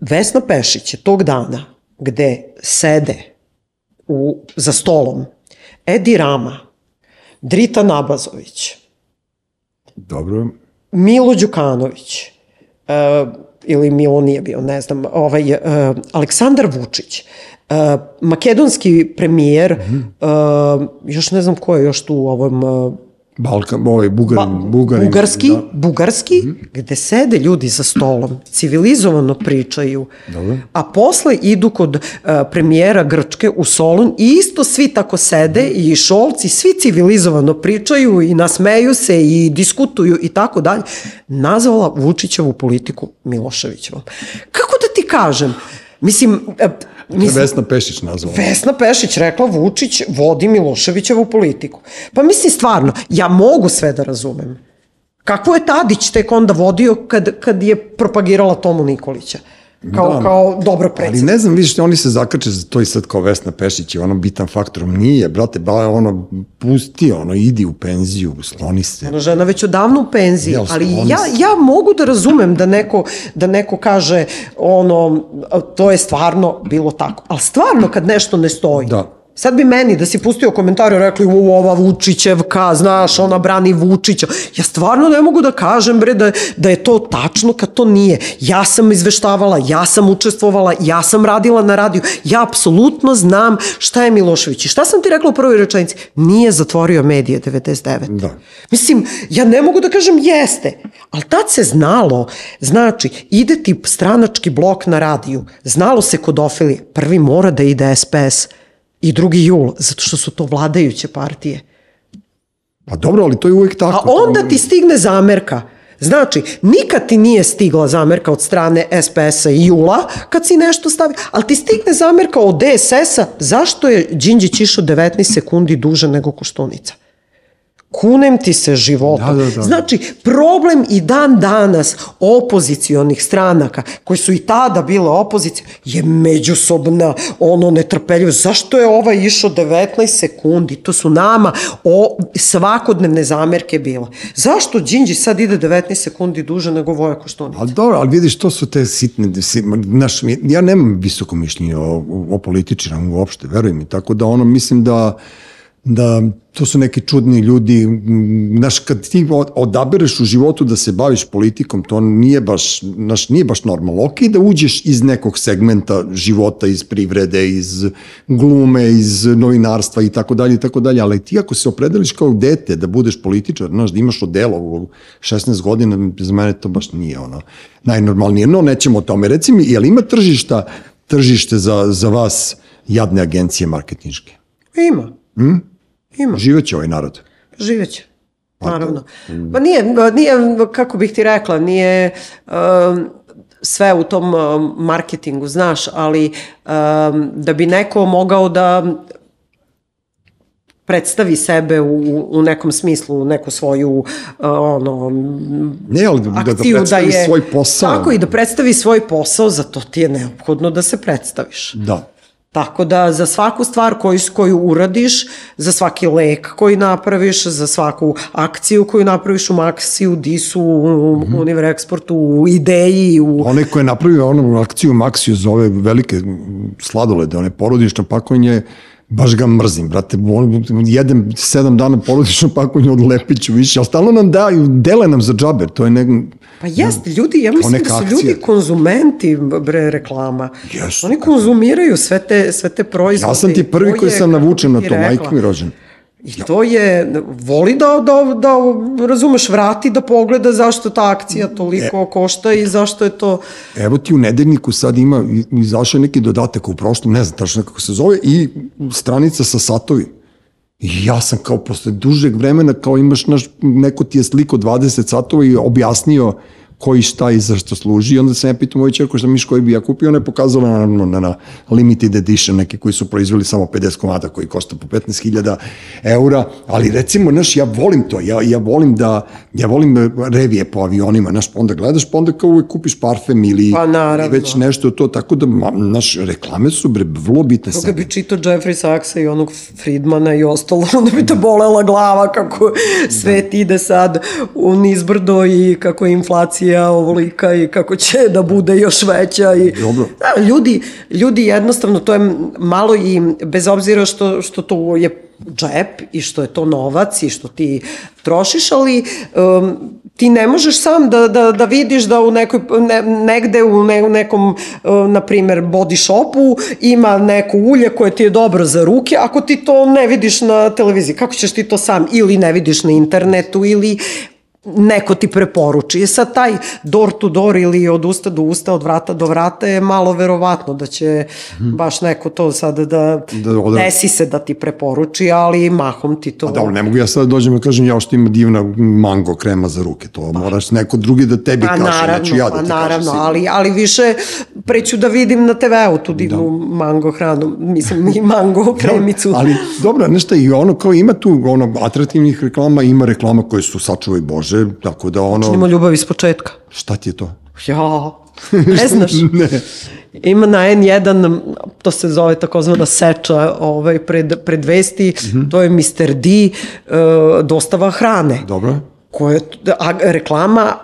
Vesna Pešić je tog dana gde sede u, za stolom Edi Rama, Drita Nabazović, Dobro. Milo Đukanović, uh, ili Milo nije bio, ne znam, ovaj, uh, Aleksandar Vučić, uh, makedonski premijer, mm -hmm. uh, još ne znam ko je još tu u ovom uh, Balkan, ovaj, Bugarin, ba, Bugarin, bugarski, da. bugarski, mm -hmm. gde sede ljudi za stolom, civilizovano pričaju, Dobre. a posle idu kod uh, premijera Grčke u Solun i isto svi tako sede mm -hmm. i šolci, svi civilizovano pričaju i nasmeju se i diskutuju i tako dalje, nazvala Vučićevu politiku Miloševićevom. Kako da ti kažem? Mislim, Mislim, Vesna Pešić nazvala. Vesna Pešić rekla Vučić vodi Miloševićevu politiku. Pa mislim stvarno, ja mogu sve da razumem. Kako je Tadić tek onda vodio kad, kad je propagirala Tomu Nikolića? Kao, da, kao dobro predsjednik. Ali ne znam, vidiš, oni se zakače za to i sad kao Vesna Pešić je ono bitan faktor. Nije, brate, ba, ono, pusti, ono, idi u penziju, sloni se. Ona žena već odavno u penziji, Jel, ali ja, ja mogu da razumem da neko, da neko kaže, ono, to je stvarno bilo tako. Ali stvarno kad nešto ne stoji, da Sad bi meni da si pustio komentare rekli u ova Vučićevka, znaš, ona brani Vučića. Ja stvarno ne mogu da kažem bre da, da je to tačno kad to nije. Ja sam izveštavala, ja sam učestvovala, ja sam radila na radiju. Ja apsolutno znam šta je Milošević. I šta sam ti rekla u prvoj rečenici? Nije zatvorio medije 99. Da. Mislim, ja ne mogu da kažem jeste, ali tad se znalo. Znači, ide ti stranački blok na radiju, znalo se kod Ofilije, prvi mora da ide SPS i 2. jul, zato što su to vladajuće partije. Pa dobro, ali to je uvijek tako. A onda ti stigne zamerka. Znači, nikad ti nije stigla zamerka od strane SPS-a i Jula kad si nešto stavi, ali ti stigne zamerka od DSS-a zašto je Đinđić išao 19 sekundi duže nego Koštunica kunem ti se života. Da, da, da. Znači, problem i dan danas opozicionih stranaka, koji su i tada bile opozicije, je međusobna ono netrpeljivo. Zašto je ovaj išao 19 sekundi? To su nama o, svakodnevne zamerke bila. Zašto Đinđi sad ide 19 sekundi duže nego Voja Koštunica? Ali dobro, ali vidiš, to su te sitne, naš, ja nemam visoko mišljenje o, o političarama uopšte, veruj mi, tako da ono, mislim da da to su neki čudni ljudi, znaš, kad ti odabereš u životu da se baviš politikom, to nije baš, znaš, nije baš normalno. Ok, da uđeš iz nekog segmenta života, iz privrede, iz glume, iz novinarstva i tako dalje i tako dalje, ali ti ako se opredeliš kao dete da budeš političar, znaš, da imaš odelo u 16 godina, za mene to baš nije ono najnormalnije. No, nećemo o tome. Reci mi, je li ima tržišta, tržište za, za vas jadne agencije marketinške? Ima. Hmm? Ima. Živeće ovaj narod. Živeće. Pa naravno. Pa nije, nije, kako bih ti rekla, nije um, sve u tom um, marketingu, znaš, ali um, da bi neko mogao da predstavi sebe u, u nekom smislu, neku svoju uh, ono, ne, ali da, da akciju, da, da predstavi da je, svoj posao. Tako i da predstavi svoj posao, za to ti je neophodno da se predstaviš. Da. Tako da za svaku stvar koju, koju uradiš, za svaki lek koji napraviš, za svaku akciju koju napraviš u Maxi, u Disu, u mm -hmm. Univer Exportu, u Ideji, u... Onaj ko je napravio onu akciju Maxi za ove velike sladolede, one porodične pakovanje, baš ga mrzim, brate, jedem sedam dana porodično pakovanje od Lepiću više, ali stalno nam daju, dele nam za džaber, to je nek... Pa jest, ljudi, ja mislim da su akcija. ljudi konzumenti bre reklama. Yes, Oni konzumiraju sve te, sve te proizvode. Ja sam ti prvi koji sam navučen na to, majke mi rođen. I to je, voli da, da, da razumeš, vrati da pogleda zašto ta akcija toliko e, košta i zašto je to... Evo ti u nedeljniku sad ima, izašao neki dodatak u prošlom, ne znam tačno kako se zove, i stranica sa satovi. I ja sam kao posle dužeg vremena, kao imaš naš, neko ti je sliko 20 satova i objasnio koji šta i zašto služi. I onda sam ja pitao moju čerku šta miš koji bi ja kupio, ona je pokazala naravno na, na limited edition neke koji su proizveli samo 50 komada koji košta po 15.000 eura, ali recimo, znaš, ja volim to, ja, ja volim da, ja volim revije po avionima, znaš, pa onda gledaš, pa onda kao uvek kupiš parfem ili pa, već nešto to, tako da, znaš, reklame su bre, vrlo bitne Kada bi čitao Jeffrey Sachsa i onog Friedmana i ostalo, onda bi te bolela glava kako svet da. ide sad u nizbrdo i kako je inflacija inflacija ovolika i kako će da bude još veća i Dobro. Da, ljudi, ljudi jednostavno to je malo i bez obzira što, što to je džep i što je to novac i što ti trošiš, ali um, ti ne možeš sam da, da, da vidiš da u nekoj, ne, negde u ne, nekom, uh, na primer, body shopu ima neko ulje koje ti je dobro za ruke, ako ti to ne vidiš na televiziji, kako ćeš ti to sam ili ne vidiš na internetu ili neko ti preporuči. I sad taj door to door ili od usta do usta, od vrata do vrata je malo verovatno da će hmm. baš neko to sad da, da odre... desi se da ti preporuči, ali mahom ti to... A dobro, ne mogu ja sad da dođem i kažem ja što ima divna mango krema za ruke, to pa. moraš neko drugi da tebi pa, kaže, naravno, neću ja da ti naravno, kažem. Ali, ali više preću da vidim na TV-u tu divnu da. mango hranu, mislim i mango kremicu. ali dobro, nešto i ono kao ima tu ono atraktivnih reklama, ima reklama koje su sačuvaj Bože, može, tako da ono... Počnimo ljubav iz početka. Šta ti je to? Ja, ne znaš. ne. Ima na N1, to se zove takozvana seča ovaj, pred, pred vesti, mm -hmm. to je Mr. D, uh, dostava hrane. Dobro. Koje, a reklama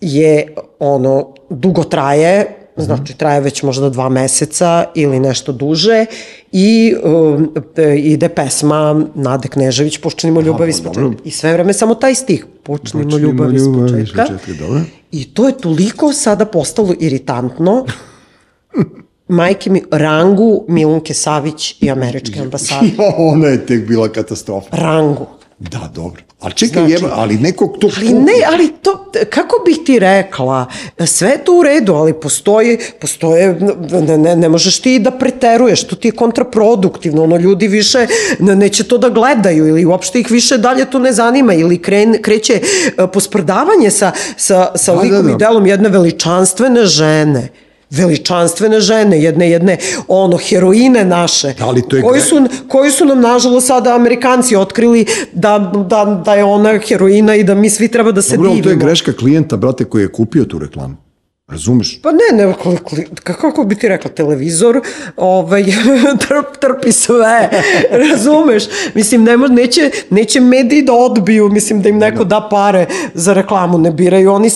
je, ono, dugo traje, znači traje već možda dva meseca ili nešto duže i um, ide pesma Nade Knežević Počnimo ljubav iz početka. I sve vreme samo taj stih Počnimo, ljubav iz početka. I to je toliko sada postalo iritantno majke mi, rangu Milunke Savić i američke ambasade. Ona je tek bila katastrofa. Rangu. Da, dobro. Ali čekaj, znači, jeba, ali nekog to... Ali ne, ali to, kako bih ti rekla, sve je to u redu, ali postoji, postoje, ne, ne, ne možeš ti da preteruješ, to ti je kontraproduktivno, ono, ljudi više ne, neće to da gledaju ili uopšte ih više dalje to ne zanima ili kren, kreće e, posprdavanje sa, sa, sa da, likom da, da. i delom jedne veličanstvene žene veličanstvene žene, jedne, jedne, ono, heroine naše, da li to je koji, su, koji su nam, nažalost, sada Amerikanci otkrili da, da, da je ona heroina i da mi svi treba da se Dobro, divimo. to je greška klijenta, brate, koji je kupio tu reklamu. Razumeš? Pa ne, ne, kako bi ti rekla, televizor ovaj, trp, trpi sve, razumeš? Mislim, ne neće, neće mediji da odbiju, mislim, da im neko da. da pare za reklamu, ne biraju oni,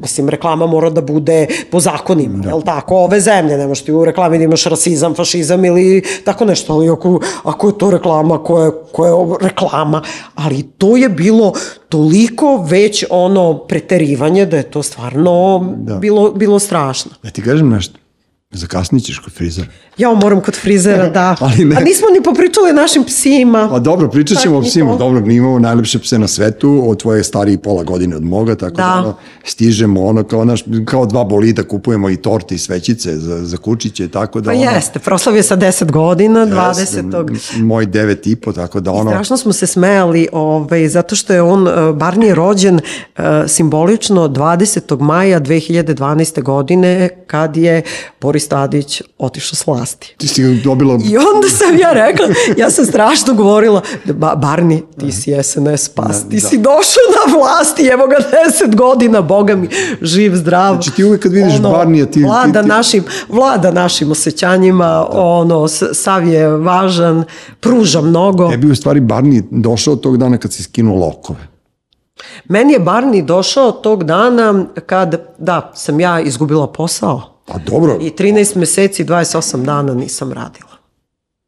mislim, reklama mora da bude po zakonima, da. jel tako? Ove zemlje, ne možeš ti u reklami da imaš rasizam, fašizam ili tako nešto, ali ako, ako je to reklama, koja, koja je reklama, ali to je bilo toliko već ono preterivanje da je to stvarno da. bilo, bilo strašno. Ja ti kažem nešto, Zakasnit ćeš kod frizera. Ja moram kod frizera, da. Ali ne. A nismo ni popričali našim psima. Pa dobro, pričat ćemo o psima. Dobro, mi imamo najlepše pse na svetu, od tvoje stariji pola godine od moga, tako da, da ono, stižemo ono kao, naš, kao dva bolida, kupujemo i torte i svećice za, za kučiće, tako da... Pa ono, jeste, proslav je sa 10 godina, 20. Moj devet i po, tako da ono... I strašno smo se smejali, ovaj, zato što je on, eh, Barni je rođen uh, simbolično 20. maja 2012. godine, kad je Boris Tadić otišao s vlasti. Ti si dobila... I onda sam ja rekla, ja sam strašno govorila, ba, Barni, ti si SNS pas, da, ti da. si došao na vlasti, evo ga deset godina, boga mi, živ, zdrav. Znači ti uvek kad vidiš ono, Barnija, ti... Vlada, ti, ti... Našim, vlada našim osjećanjima, da. ono, sav je važan, pruža mnogo. Tebi u stvari Barni došao tog dana kad si skinuo lokove. Meni je Barni došao tog dana kad, da, sam ja izgubila posao. Pa dobro. I 13 meseci, 28 dana nisam radila.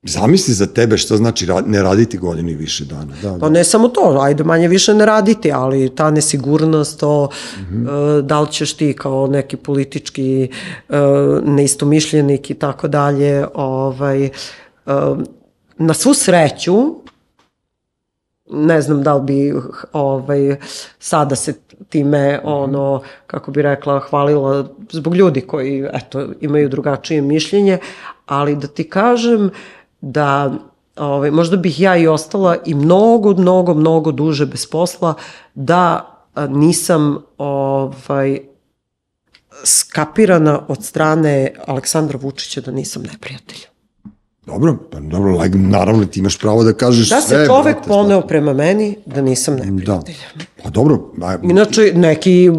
Zamisli za tebe šta znači ne raditi godinu i više dana. Da, da. Pa ne samo to, ajde manje više ne raditi, ali ta nesigurnost, to mm -hmm. da li ćeš ti kao neki politički uh, neistomišljenik i tako dalje, ovaj, uh, na svu sreću, ne znam da li bi ovaj, sada se time ono, kako bi rekla, hvalila zbog ljudi koji eto, imaju drugačije mišljenje, ali da ti kažem da ovaj, možda bih ja i ostala i mnogo, mnogo, mnogo duže bez posla da nisam ovaj, skapirana od strane Aleksandra Vučića da nisam neprijatelj. Dobro, pa dobro, like, naravno ti imaš pravo da kažeš sve. Da se čovek brate, poneo prema meni da nisam neprijatelj. Da. Pa dobro. Aj, Inače, neki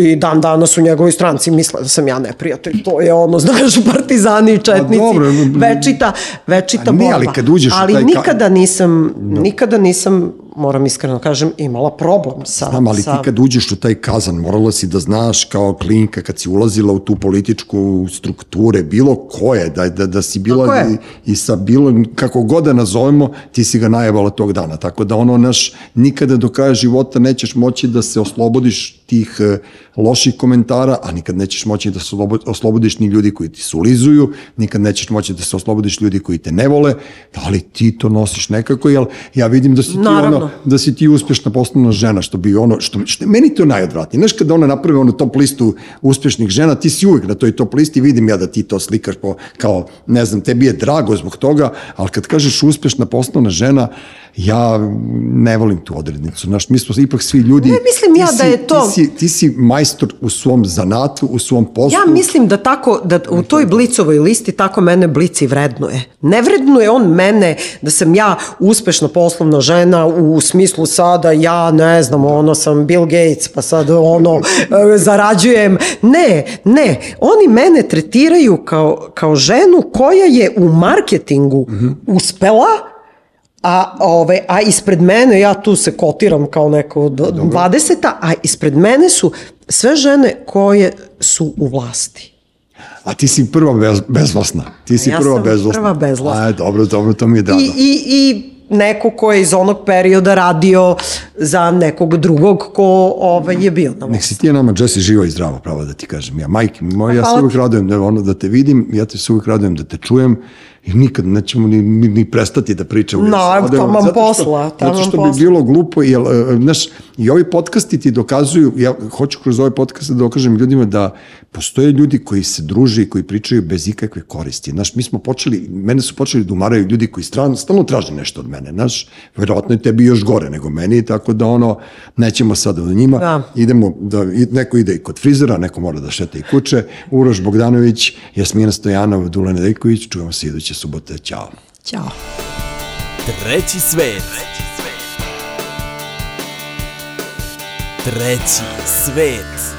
i dan danas u njegovoj stranci misle da sam ja neprijatelj. To je ono, znaš, partizani i četnici. Pa dobro. Večita, večita borba. Ne, ali kad uđeš ali taj... nikada nisam, no. nikada nisam moram iskreno da kažem, imala problem sa... Znam, ali sa... ti kad uđeš u taj kazan, morala si da znaš kao klinka, kad si ulazila u tu političku strukture, bilo koje, da, da, da si bila i, i sa bilo, kako god da nazovemo, ti si ga najebala tog dana. Tako da ono, naš, nikada do kraja života nećeš moći da se oslobodiš tih uh, loših komentara, a nikad nećeš moći da se oslobodiš ni ljudi koji ti sulizuju, nikad nećeš moći da se oslobodiš ljudi koji te ne vole, ali ti to nosiš nekako, jel ja vidim da si ti Naravno. ono, da si ti uspešna poslovna žena, što bi ono, što, što meni to najodvratnije. Znaš, kada ona napravi onu top listu uspešnih žena, ti si uvijek na toj top listi, vidim ja da ti to slikaš po, kao, ne znam, tebi je drago zbog toga, ali kad kažeš uspešna poslovna žena, ja ne volim tu odrednicu. Znaš, mi smo ipak svi ljudi... Ne mislim ja si, da je to... Ti si, ti si majstor u svom zanatu, u svom poslu. Ja mislim da tako, da u toj blicovoj listi tako mene blici vrednuje. Ne vrednuje on mene da sam ja uspešna poslovna žena u smislu sada ja, ne znam, ono sam Bill Gates, pa sad ono e, zarađujem. Ne, ne. Oni mene tretiraju kao, kao ženu koja je u marketingu mm -hmm. uspela a, ove, a ispred mene, ja tu se kotiram kao neko 20 a ispred mene su sve žene koje su u vlasti. A ti si prva bez, bezvlasna. Ti si ja prva bezvlasna. Prva bezvlasna. A, dobro, dobro, to mi je drago. I, i, i neko ko je iz onog perioda radio za nekog drugog ko ovaj, je bio na Nek si ti je nama, Jesse, živo i zdravo, pravo da ti kažem. Ja, majke, moj, ja se uvijek radujem da, ono, da te vidim, ja te se uvijek radujem da te čujem i nikad nećemo ni, ni, ni prestati da pričamo. No, što- posla, taman Zato što posla. bi bilo glupo, jer, e, znaš, i ovi podcasti ti dokazuju, ja hoću kroz ove podcaste da dokažem ljudima da postoje ljudi koji se druže i koji pričaju bez ikakve koristi. Znaš, mi smo počeli, mene su počeli da umaraju ljudi koji stran, stalno traže nešto od mene, znaš, verovatno je tebi još gore nego meni, tako da ono, nećemo sada do njima, Da. idemo, da, i- neko ide i kod frizera, neko mora da šeta i kuće, Uroš Bogdanović, Jasmina Stojanov, Dule Nedeljković, čujemo se iduće subote, ćao. Ćao. Treći svet. Treći svet.